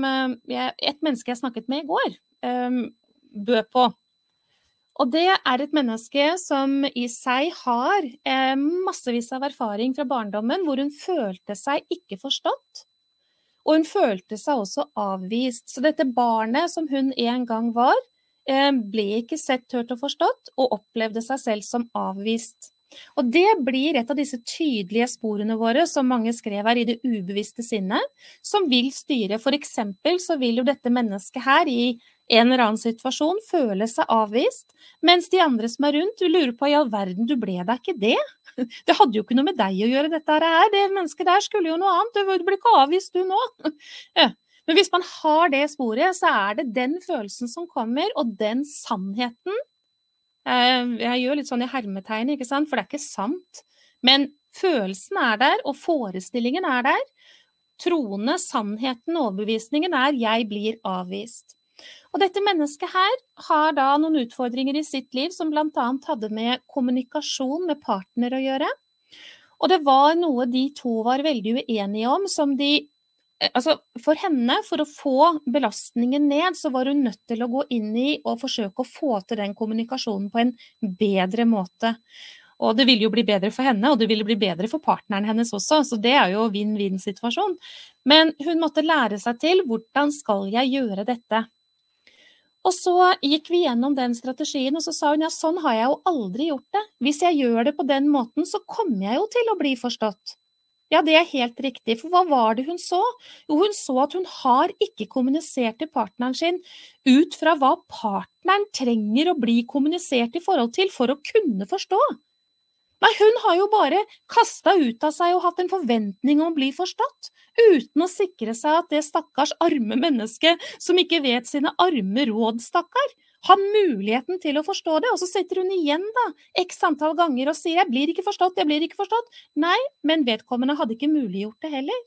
jeg, et menneske jeg snakket med i går, um, bød på. Og det er et menneske som i seg har eh, massevis av erfaring fra barndommen hvor hun følte seg ikke forstått. Og hun følte seg også avvist. Så dette barnet som hun en gang var, eh, ble ikke sett, hørt og forstått, og opplevde seg selv som avvist. Og det blir et av disse tydelige sporene våre, som mange skrev her, i det ubevisste sinnet, som vil styre. For eksempel så vil jo dette mennesket her i en eller annen situasjon føle seg avvist, mens de andre som er rundt, vil lure på i all verden, du ble deg ikke det? Det hadde jo ikke noe med deg å gjøre, dette her. Det mennesket der skulle jo noe annet, du ble ikke avvist du nå. Men hvis man har det sporet, så er det den følelsen som kommer, og den sannheten Eh, jeg gjør litt sånn i hermetegn, ikke sant, for det er ikke sant. Men følelsen er der, og forestillingen er der. Troende, sannheten, overbevisningen er 'jeg blir avvist'. Og dette mennesket her har da noen utfordringer i sitt liv som bl.a. hadde med kommunikasjon med partner å gjøre. Og det var noe de to var veldig uenige om, som de Eh, altså, for henne, for å få belastningen ned, så var hun nødt til å gå inn i og forsøke å få til den kommunikasjonen på en bedre måte. Og det ville jo bli bedre for henne, og det ville bli bedre for partneren hennes også, så det er jo vinn-vinn-situasjon. Men hun måtte lære seg til hvordan skal jeg gjøre dette. Og så gikk vi gjennom den strategien, og så sa hun ja, sånn har jeg jo aldri gjort det. Hvis jeg gjør det på den måten, så kommer jeg jo til å bli forstått. Ja, det er helt riktig, for hva var det hun så? Jo, hun så at hun har ikke kommunisert til partneren sin ut fra hva partneren trenger å bli kommunisert i forhold til for å kunne forstå. Nei, hun har jo bare kasta ut av seg og hatt en forventning om å bli forstått, uten å sikre seg at det stakkars arme mennesket som ikke vet sine arme råd, stakkar, har muligheten til å forstå det, og så sitter hun igjen da, x antall ganger og sier 'jeg blir ikke forstått, jeg blir ikke forstått'. Nei, men vedkommende hadde ikke muliggjort det heller.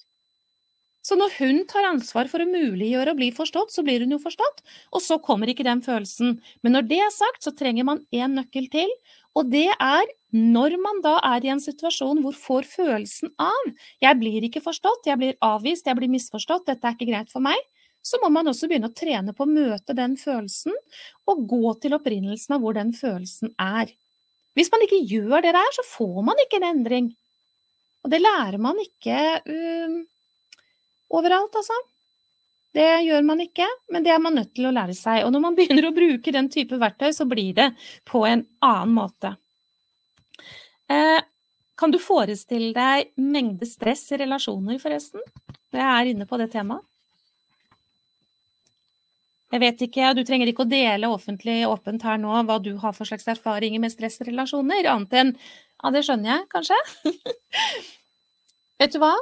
Så når hun tar ansvar for å muliggjøre å bli forstått, så blir hun jo forstått, og så kommer ikke den følelsen. Men når det er sagt, så trenger man én nøkkel til, og det er når man da er i en situasjon hvor får følelsen av 'jeg blir ikke forstått, jeg blir avvist, jeg blir misforstått, dette er ikke greit for meg', så må man også begynne å trene på å møte den følelsen, og gå til opprinnelsen av hvor den følelsen er. Hvis man ikke gjør det der, så får man ikke en endring. Og det lærer man ikke um, overalt, altså. Det gjør man ikke, men det er man nødt til å lære seg. Og når man begynner å bruke den type verktøy, så blir det på en annen måte. Eh, kan du forestille deg mengde stress i relasjoner, forresten? Jeg er inne på det temaet. Jeg vet ikke, Du trenger ikke å dele offentlig åpent her nå hva du har for slags erfaringer med stressrelasjoner, annet enn Ja, det skjønner jeg kanskje. vet du hva?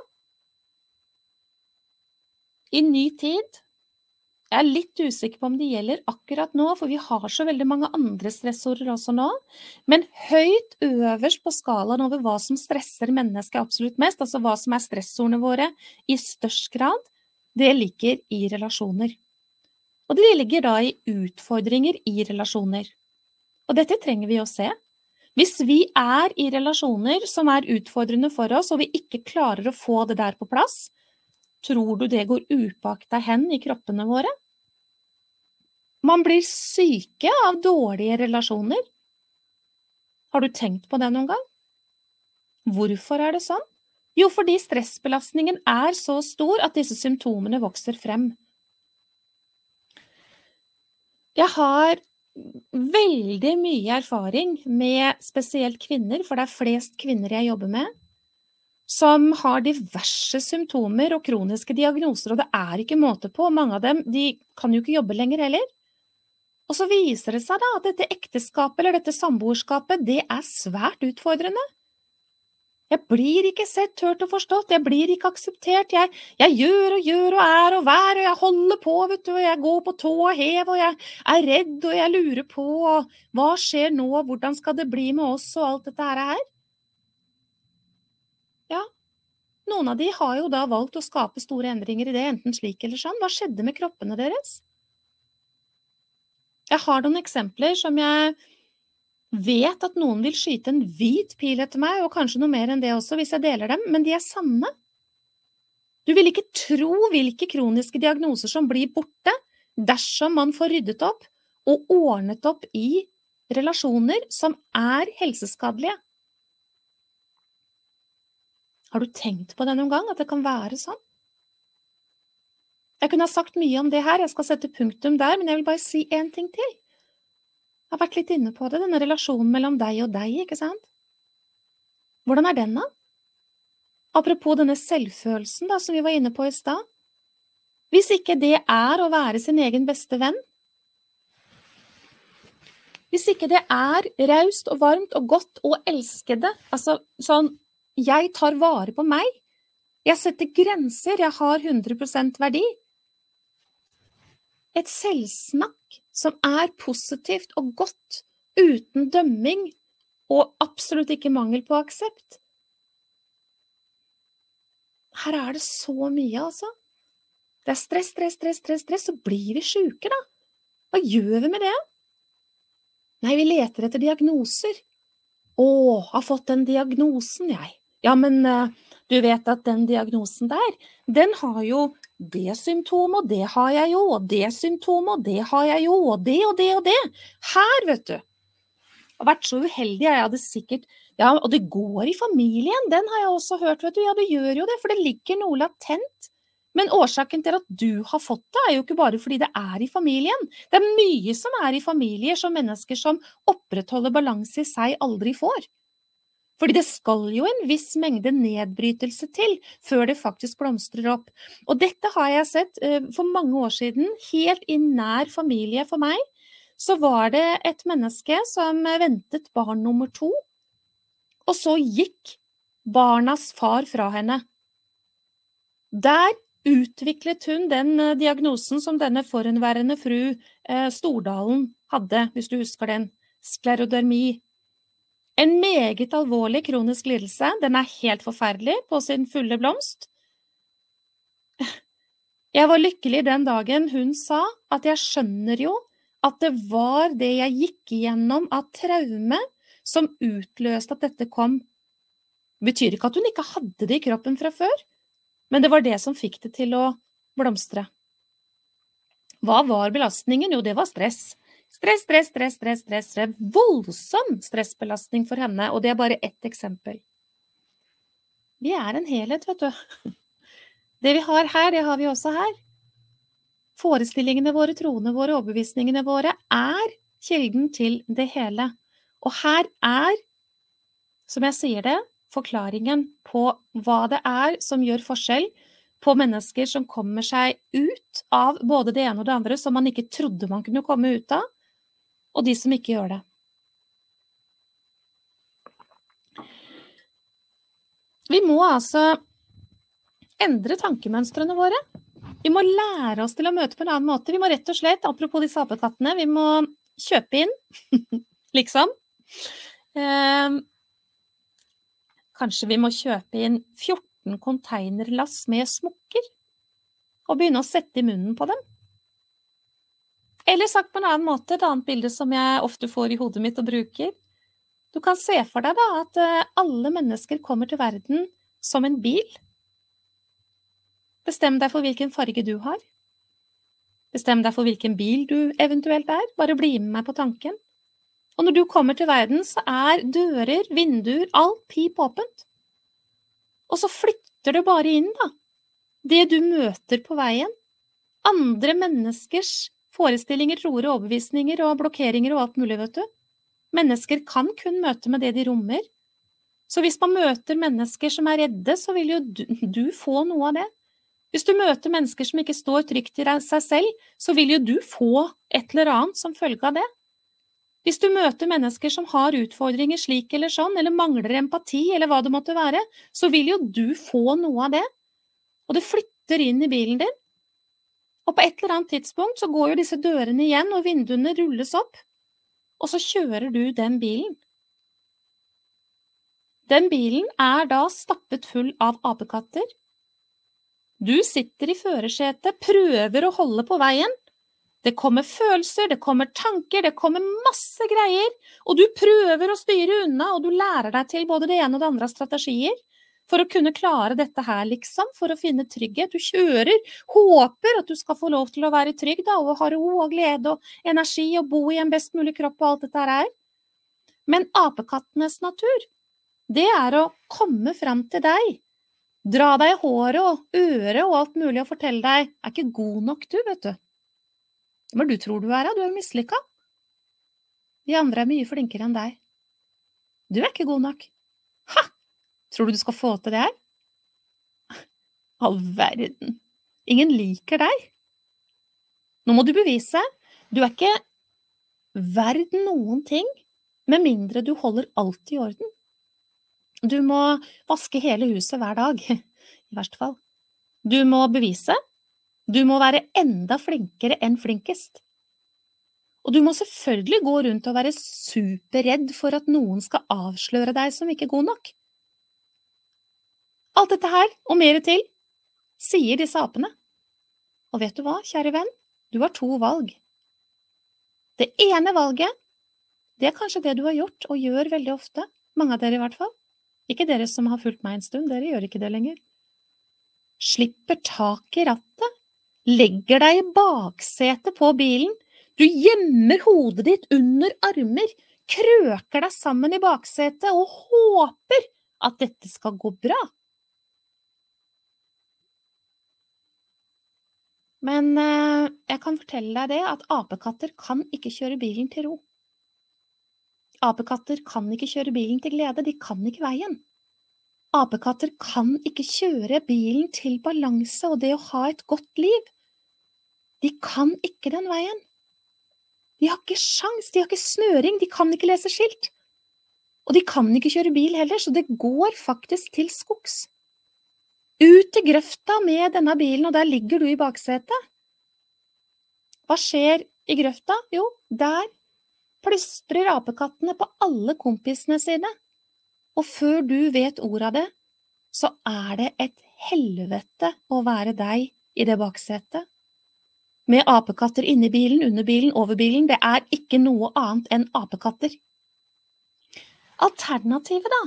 I ny tid Jeg er litt usikker på om det gjelder akkurat nå, for vi har så veldig mange andre stressorder også nå. Men høyt øverst på skalaen over hva som stresser mennesket absolutt mest, altså hva som er stressordene våre i størst grad, det ligger i relasjoner. Og det ligger da i utfordringer i relasjoner. Og dette trenger vi å se. Hvis vi er i relasjoner som er utfordrende for oss, og vi ikke klarer å få det der på plass, tror du det går upåakta hen i kroppene våre? Man blir syke av dårlige relasjoner. Har du tenkt på det noen gang? Hvorfor er det sånn? Jo, fordi stressbelastningen er så stor at disse symptomene vokser frem. Jeg har veldig mye erfaring med spesielt kvinner, for det er flest kvinner jeg jobber med, som har diverse symptomer og kroniske diagnoser, og det er ikke måte på. Mange av dem de kan jo ikke jobbe lenger heller. Og så viser det seg da at dette ekteskapet eller dette samboerskapet, det er svært utfordrende. Jeg blir ikke sett, hørt og forstått, jeg blir ikke akseptert, jeg, jeg, gjør og gjør og er og vær, og jeg holder på, vet du, og jeg går på tå og hev, og jeg er redd, og jeg lurer på, og hva skjer nå, hvordan skal det bli med oss, og alt dette her? Ja, noen av de har jo da valgt å skape store endringer i det, enten slik eller sånn. Hva skjedde med kroppene deres? Jeg har noen eksempler som jeg vet at noen vil skyte en hvit pil etter meg, og kanskje noe mer enn det også, hvis jeg deler dem, men de er sanne. Du vil ikke tro hvilke kroniske diagnoser som blir borte dersom man får ryddet opp og ordnet opp i relasjoner som er helseskadelige. Har du tenkt på det noen gang, at det kan være sånn? Jeg kunne ha sagt mye om det her, jeg skal sette punktum der, men jeg vil bare si én ting til. Jeg har vært litt inne på det, denne relasjonen mellom deg og deg, ikke sant? Hvordan er den, da? Apropos denne selvfølelsen da, som vi var inne på i stad. Hvis ikke det er å være sin egen beste venn, hvis ikke det er raust og varmt og godt og elskede, altså sånn jeg tar vare på meg, jeg setter grenser, jeg har 100% verdi, et selvsnakk som er positivt og godt, uten dømming og absolutt ikke mangel på aksept. Her er det så mye, altså. Det er stress, stress, stress, stress, stress, så blir vi sjuke, da. Hva gjør vi med det? Nei, vi leter etter diagnoser. Å, har fått den diagnosen, jeg. Ja, men uh, du vet at den diagnosen der, den har jo det symptomet, det har jeg jo, og det symptomet, det har jeg jo, og det og det og det. Her, vet du. Jeg har vært så uheldig, jeg hadde sikkert Ja, og det går i familien, den har jeg også hørt, vet du. Ja, det gjør jo det, for det ligger noe latent. Men årsaken til at du har fått det, er jo ikke bare fordi det er i familien. Det er mye som er i familier som mennesker som opprettholder balanse i seg, aldri får. Fordi det skal jo en viss mengde nedbrytelse til før det faktisk blomstrer opp. Og dette har jeg sett uh, for mange år siden, helt i nær familie for meg. Så var det et menneske som ventet barn nummer to, og så gikk barnas far fra henne. Der utviklet hun den uh, diagnosen som denne forhenværende fru uh, Stordalen hadde, hvis du husker den, sklerodermi en meget alvorlig kronisk lidelse. Den er helt forferdelig på sin fulle blomst. Jeg var lykkelig den dagen hun sa at jeg skjønner jo at det var det jeg gikk igjennom av traume som utløste at dette kom. Betyr ikke at hun ikke hadde det i kroppen fra før, men det var det som fikk det til å blomstre. Hva var belastningen? Jo, det var stress. Stress, stress, stress, stress, stress. stress. Voldsom stressbelastning for henne, og det er bare ett eksempel. Vi er en helhet, vet du. Det vi har her, det har vi også her. Forestillingene våre, troene våre, overbevisningene våre er kilden til det hele. Og her er, som jeg sier det, forklaringen på hva det er som gjør forskjell på mennesker som kommer seg ut av både det ene og det andre som man ikke trodde man kunne komme ut av, og de som ikke gjør det. Vi må altså endre tankemønstrene våre. Vi må lære oss til å møte på en annen måte. Vi må rett og slett, apropos disse apekattene, vi må kjøpe inn, liksom. Eh, kanskje vi må kjøpe inn 14 containerlass med smokker, og begynne å sette i munnen på dem. Eller sagt på en annen måte, et annet bilde som jeg ofte får i hodet mitt og bruker. Du kan se for deg da at eh, alle mennesker kommer til verden som en bil. Bestem deg for hvilken farge du har. Bestem deg for hvilken bil du eventuelt er, bare bli med meg på tanken. Og når du kommer til verden, så er dører, vinduer, alt pip åpent. Og så flytter du bare inn, da, det du møter på veien. Andre menneskers forestillinger, troer og overbevisninger og blokkeringer og alt mulig, vet du. Mennesker kan kun møte med det de rommer. Så hvis man møter mennesker som er redde, så vil jo du, du få noe av det. Hvis du møter mennesker som ikke står trygt i seg selv, så vil jo du få et eller annet som følge av det. Hvis du møter mennesker som har utfordringer slik eller sånn, eller mangler empati, eller hva det måtte være, så vil jo du få noe av det. Og det flytter inn i bilen din. Og på et eller annet tidspunkt så går jo disse dørene igjen, og vinduene rulles opp, og så kjører du den bilen. Den bilen er da stappet full av apekatter. Du sitter i førersetet, prøver å holde på veien, det kommer følelser, det kommer tanker, det kommer masse greier, og du prøver å styre unna, og du lærer deg til både det ene og det andre av strategier for å kunne klare dette her, liksom, for å finne trygghet. Du kjører, håper at du skal få lov til å være trygg, da, og ha ro og glede og energi og bo i en best mulig kropp og alt dette her. Men apekattenes natur, det er å komme fram til deg, dra deg i håret og øret og alt mulig og fortelle deg er ikke god nok, du, vet du. Er du tror du er? Du er jo mislykka. De andre er mye flinkere enn deg. Du er ikke god nok. Tror du du skal få til det her? All verden. Ingen liker deg. Nå må du bevise. Du er ikke verd noen ting med mindre du holder alt i orden. Du må vaske hele huset hver dag, i verste fall. Du må bevise du må være enda flinkere enn flinkest. Og du må selvfølgelig gå rundt og være superredd for at noen skal avsløre deg som ikke god nok. Alt dette her, og mer til, sier disse apene. Og vet du hva, kjære venn, du har to valg. Det ene valget, det er kanskje det du har gjort og gjør veldig ofte, mange av dere i hvert fall. Ikke dere som har fulgt meg en stund, dere gjør ikke det lenger. Slipper tak i rattet legger deg i baksetet på bilen, du gjemmer hodet ditt under armer, krøker deg sammen i baksetet og håper at dette skal gå bra. Men eh, jeg kan fortelle deg det at apekatter kan ikke kjøre bilen til ro. Apekatter kan ikke kjøre bilen til glede, de kan ikke veien. Apekatter kan ikke kjøre bilen til balanse og det å ha et godt liv. De kan ikke den veien. De har ikke sjans, de har ikke snøring, de kan ikke lese skilt. Og de kan ikke kjøre bil heller, så det går faktisk til skogs. Ut i grøfta med denne bilen, og der ligger du i baksetet. Hva skjer i grøfta? Jo, der plystrer apekattene på alle kompisene sine og før du vet ordet av det, så er det et helvete å være deg i det baksetet. Med apekatter inni bilen, under bilen, over bilen, det er ikke noe annet enn apekatter. Alternativet, da,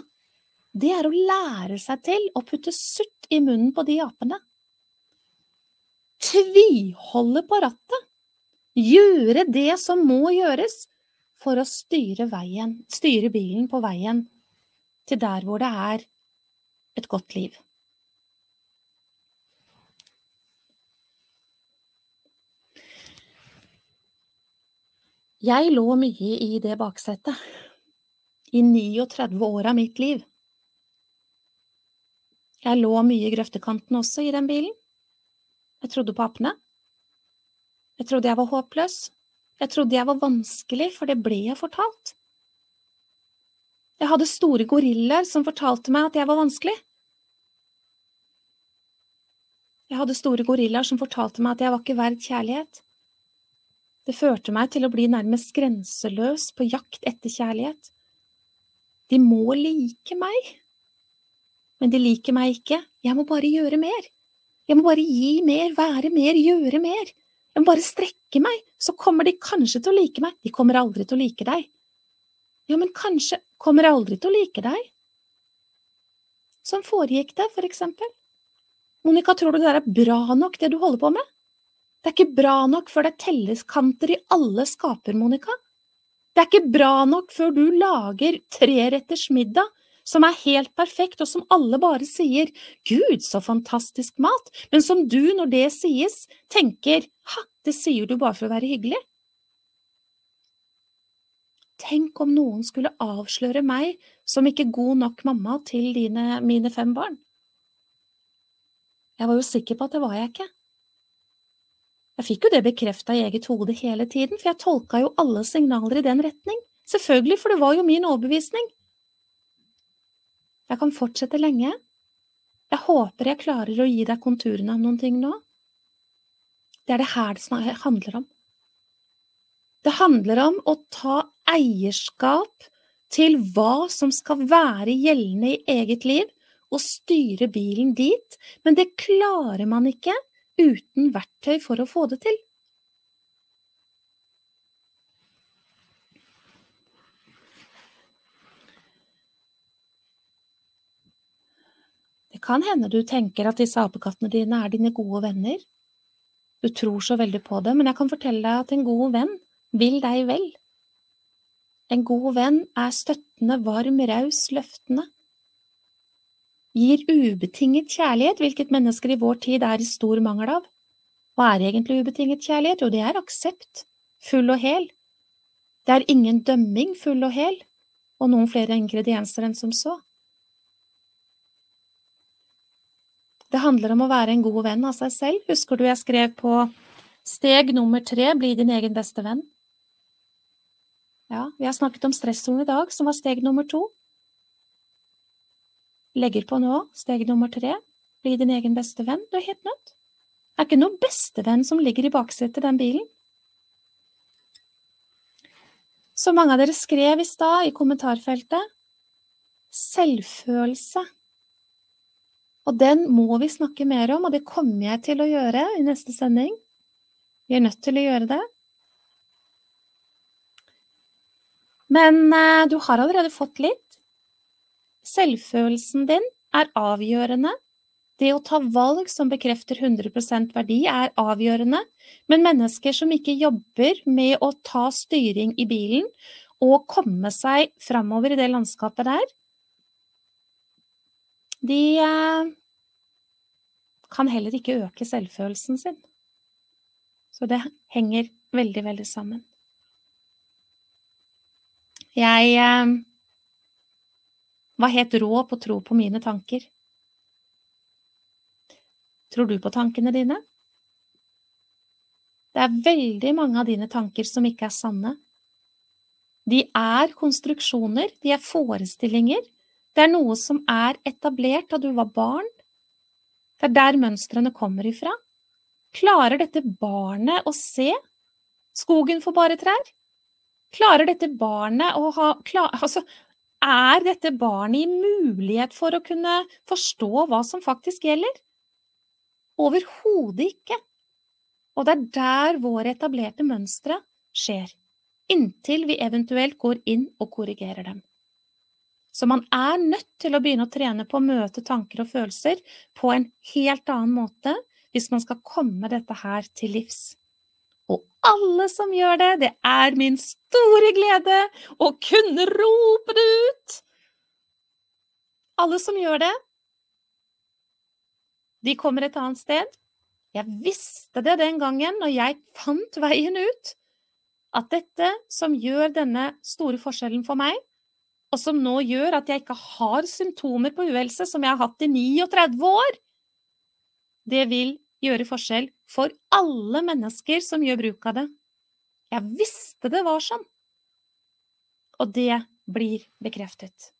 det er å lære seg til å putte sutt i munnen på de apene. Tviholde på rattet, gjøre det som må gjøres for å styre, veien, styre bilen på veien til der hvor det er et godt liv. Jeg lå mye i det baksetet, i 39 år av mitt liv. Jeg lå mye i grøftekanten også i den bilen. Jeg trodde på apene. Jeg trodde jeg var håpløs. Jeg trodde jeg var vanskelig, for det ble jeg fortalt. Jeg hadde store gorillaer som fortalte meg at jeg var vanskelig. Jeg hadde store gorillaer som fortalte meg at jeg var ikke verd kjærlighet. Det førte meg til å bli nærmest grenseløs på jakt etter kjærlighet. De må like meg. Men de liker meg ikke, jeg må bare gjøre mer. Jeg må bare gi mer, være mer, gjøre mer. Jeg må bare strekke meg, så kommer de kanskje til å like meg, de kommer aldri til å like deg. Ja, men kanskje kommer aldri til å like deg. Sånn foregikk det, for eksempel. Monica, tror du det er bra nok, det du holder på med? Det er ikke bra nok før det er telleskanter i alle skaper, Monica. Det er ikke bra nok før du lager treretters middag som er helt perfekt, og som alle bare sier Gud, så fantastisk mat, men som du, når det sies, tenker ha, det sier du bare for å være hyggelig. Tenk om noen skulle avsløre meg som ikke god nok mamma til dine, mine fem barn. Jeg var jo sikker på at det var jeg ikke. Jeg fikk jo det bekrefta i eget hode hele tiden, for jeg tolka jo alle signaler i den retning. Selvfølgelig, for det var jo min overbevisning. Jeg kan fortsette lenge. Jeg håper jeg klarer å gi deg konturene av noen ting nå. Det er det her det handler om. Det handler om å ta eierskap til hva som skal være gjeldende i eget liv, og styre bilen dit, men det klarer man ikke uten verktøy for å få det til. Det kan hende du tenker at disse apekattene dine er dine gode venner. Du tror så veldig på det, men jeg kan fortelle deg at en god venn vil deg vel. En god venn er støttende, varm, raus, løftende gir ubetinget kjærlighet, hvilket mennesker i vår tid er i stor mangel av. Hva er egentlig ubetinget kjærlighet? Jo, det er aksept, full og hel. Det er ingen dømming, full og hel, og noen flere ingredienser enn som så. Det handler om å være en god venn av seg selv. Husker du jeg skrev på steg nummer tre, bli din egen beste venn? Ja, vi har snakket om stressoren i dag, som var steg nummer to. Legger på nå, steg nummer tre, bli din egen beste venn, du er helt nødt. Det er ikke noen bestevenn som ligger i baksetet i den bilen. Så mange av dere skrev i stad i kommentarfeltet selvfølelse. Og den må vi snakke mer om, og det kommer jeg til å gjøre i neste sending. Vi er nødt til å gjøre det. Men eh, du har allerede fått litt. Selvfølelsen din er avgjørende. Det å ta valg som bekrefter 100% verdi, er avgjørende, men mennesker som ikke jobber med å ta styring i bilen og komme seg framover i det landskapet der, de eh, kan heller ikke øke selvfølelsen sin. Så det henger veldig, veldig sammen. Jeg eh, var helt rå på å tro på mine tanker. Tror du på tankene dine? Det er veldig mange av dine tanker som ikke er sanne. De er konstruksjoner, de er forestillinger, det er noe som er etablert da du var barn. Det er der mønstrene kommer ifra. Klarer dette barnet å se skogen for bare trær? Klarer dette barnet å ha klar, altså, er dette barnet i mulighet for å kunne forstå hva som faktisk gjelder? Overhodet ikke. Og det er der våre etablerte mønstre skjer, inntil vi eventuelt går inn og korrigerer dem. Så man er nødt til å begynne å trene på å møte tanker og følelser på en helt annen måte hvis man skal komme dette her til livs. Og alle som gjør det, det er min store glede å kunne rope det ut! Alle som gjør det, de kommer et annet sted. Jeg visste det den gangen når jeg fant veien ut, at dette som gjør denne store forskjellen for meg, og som nå gjør at jeg ikke har symptomer på uhelse som jeg har hatt i 39 år, det vil gjøre forskjell for alle mennesker som gjør bruk av det. Jeg visste det var sånn. Og det blir bekreftet.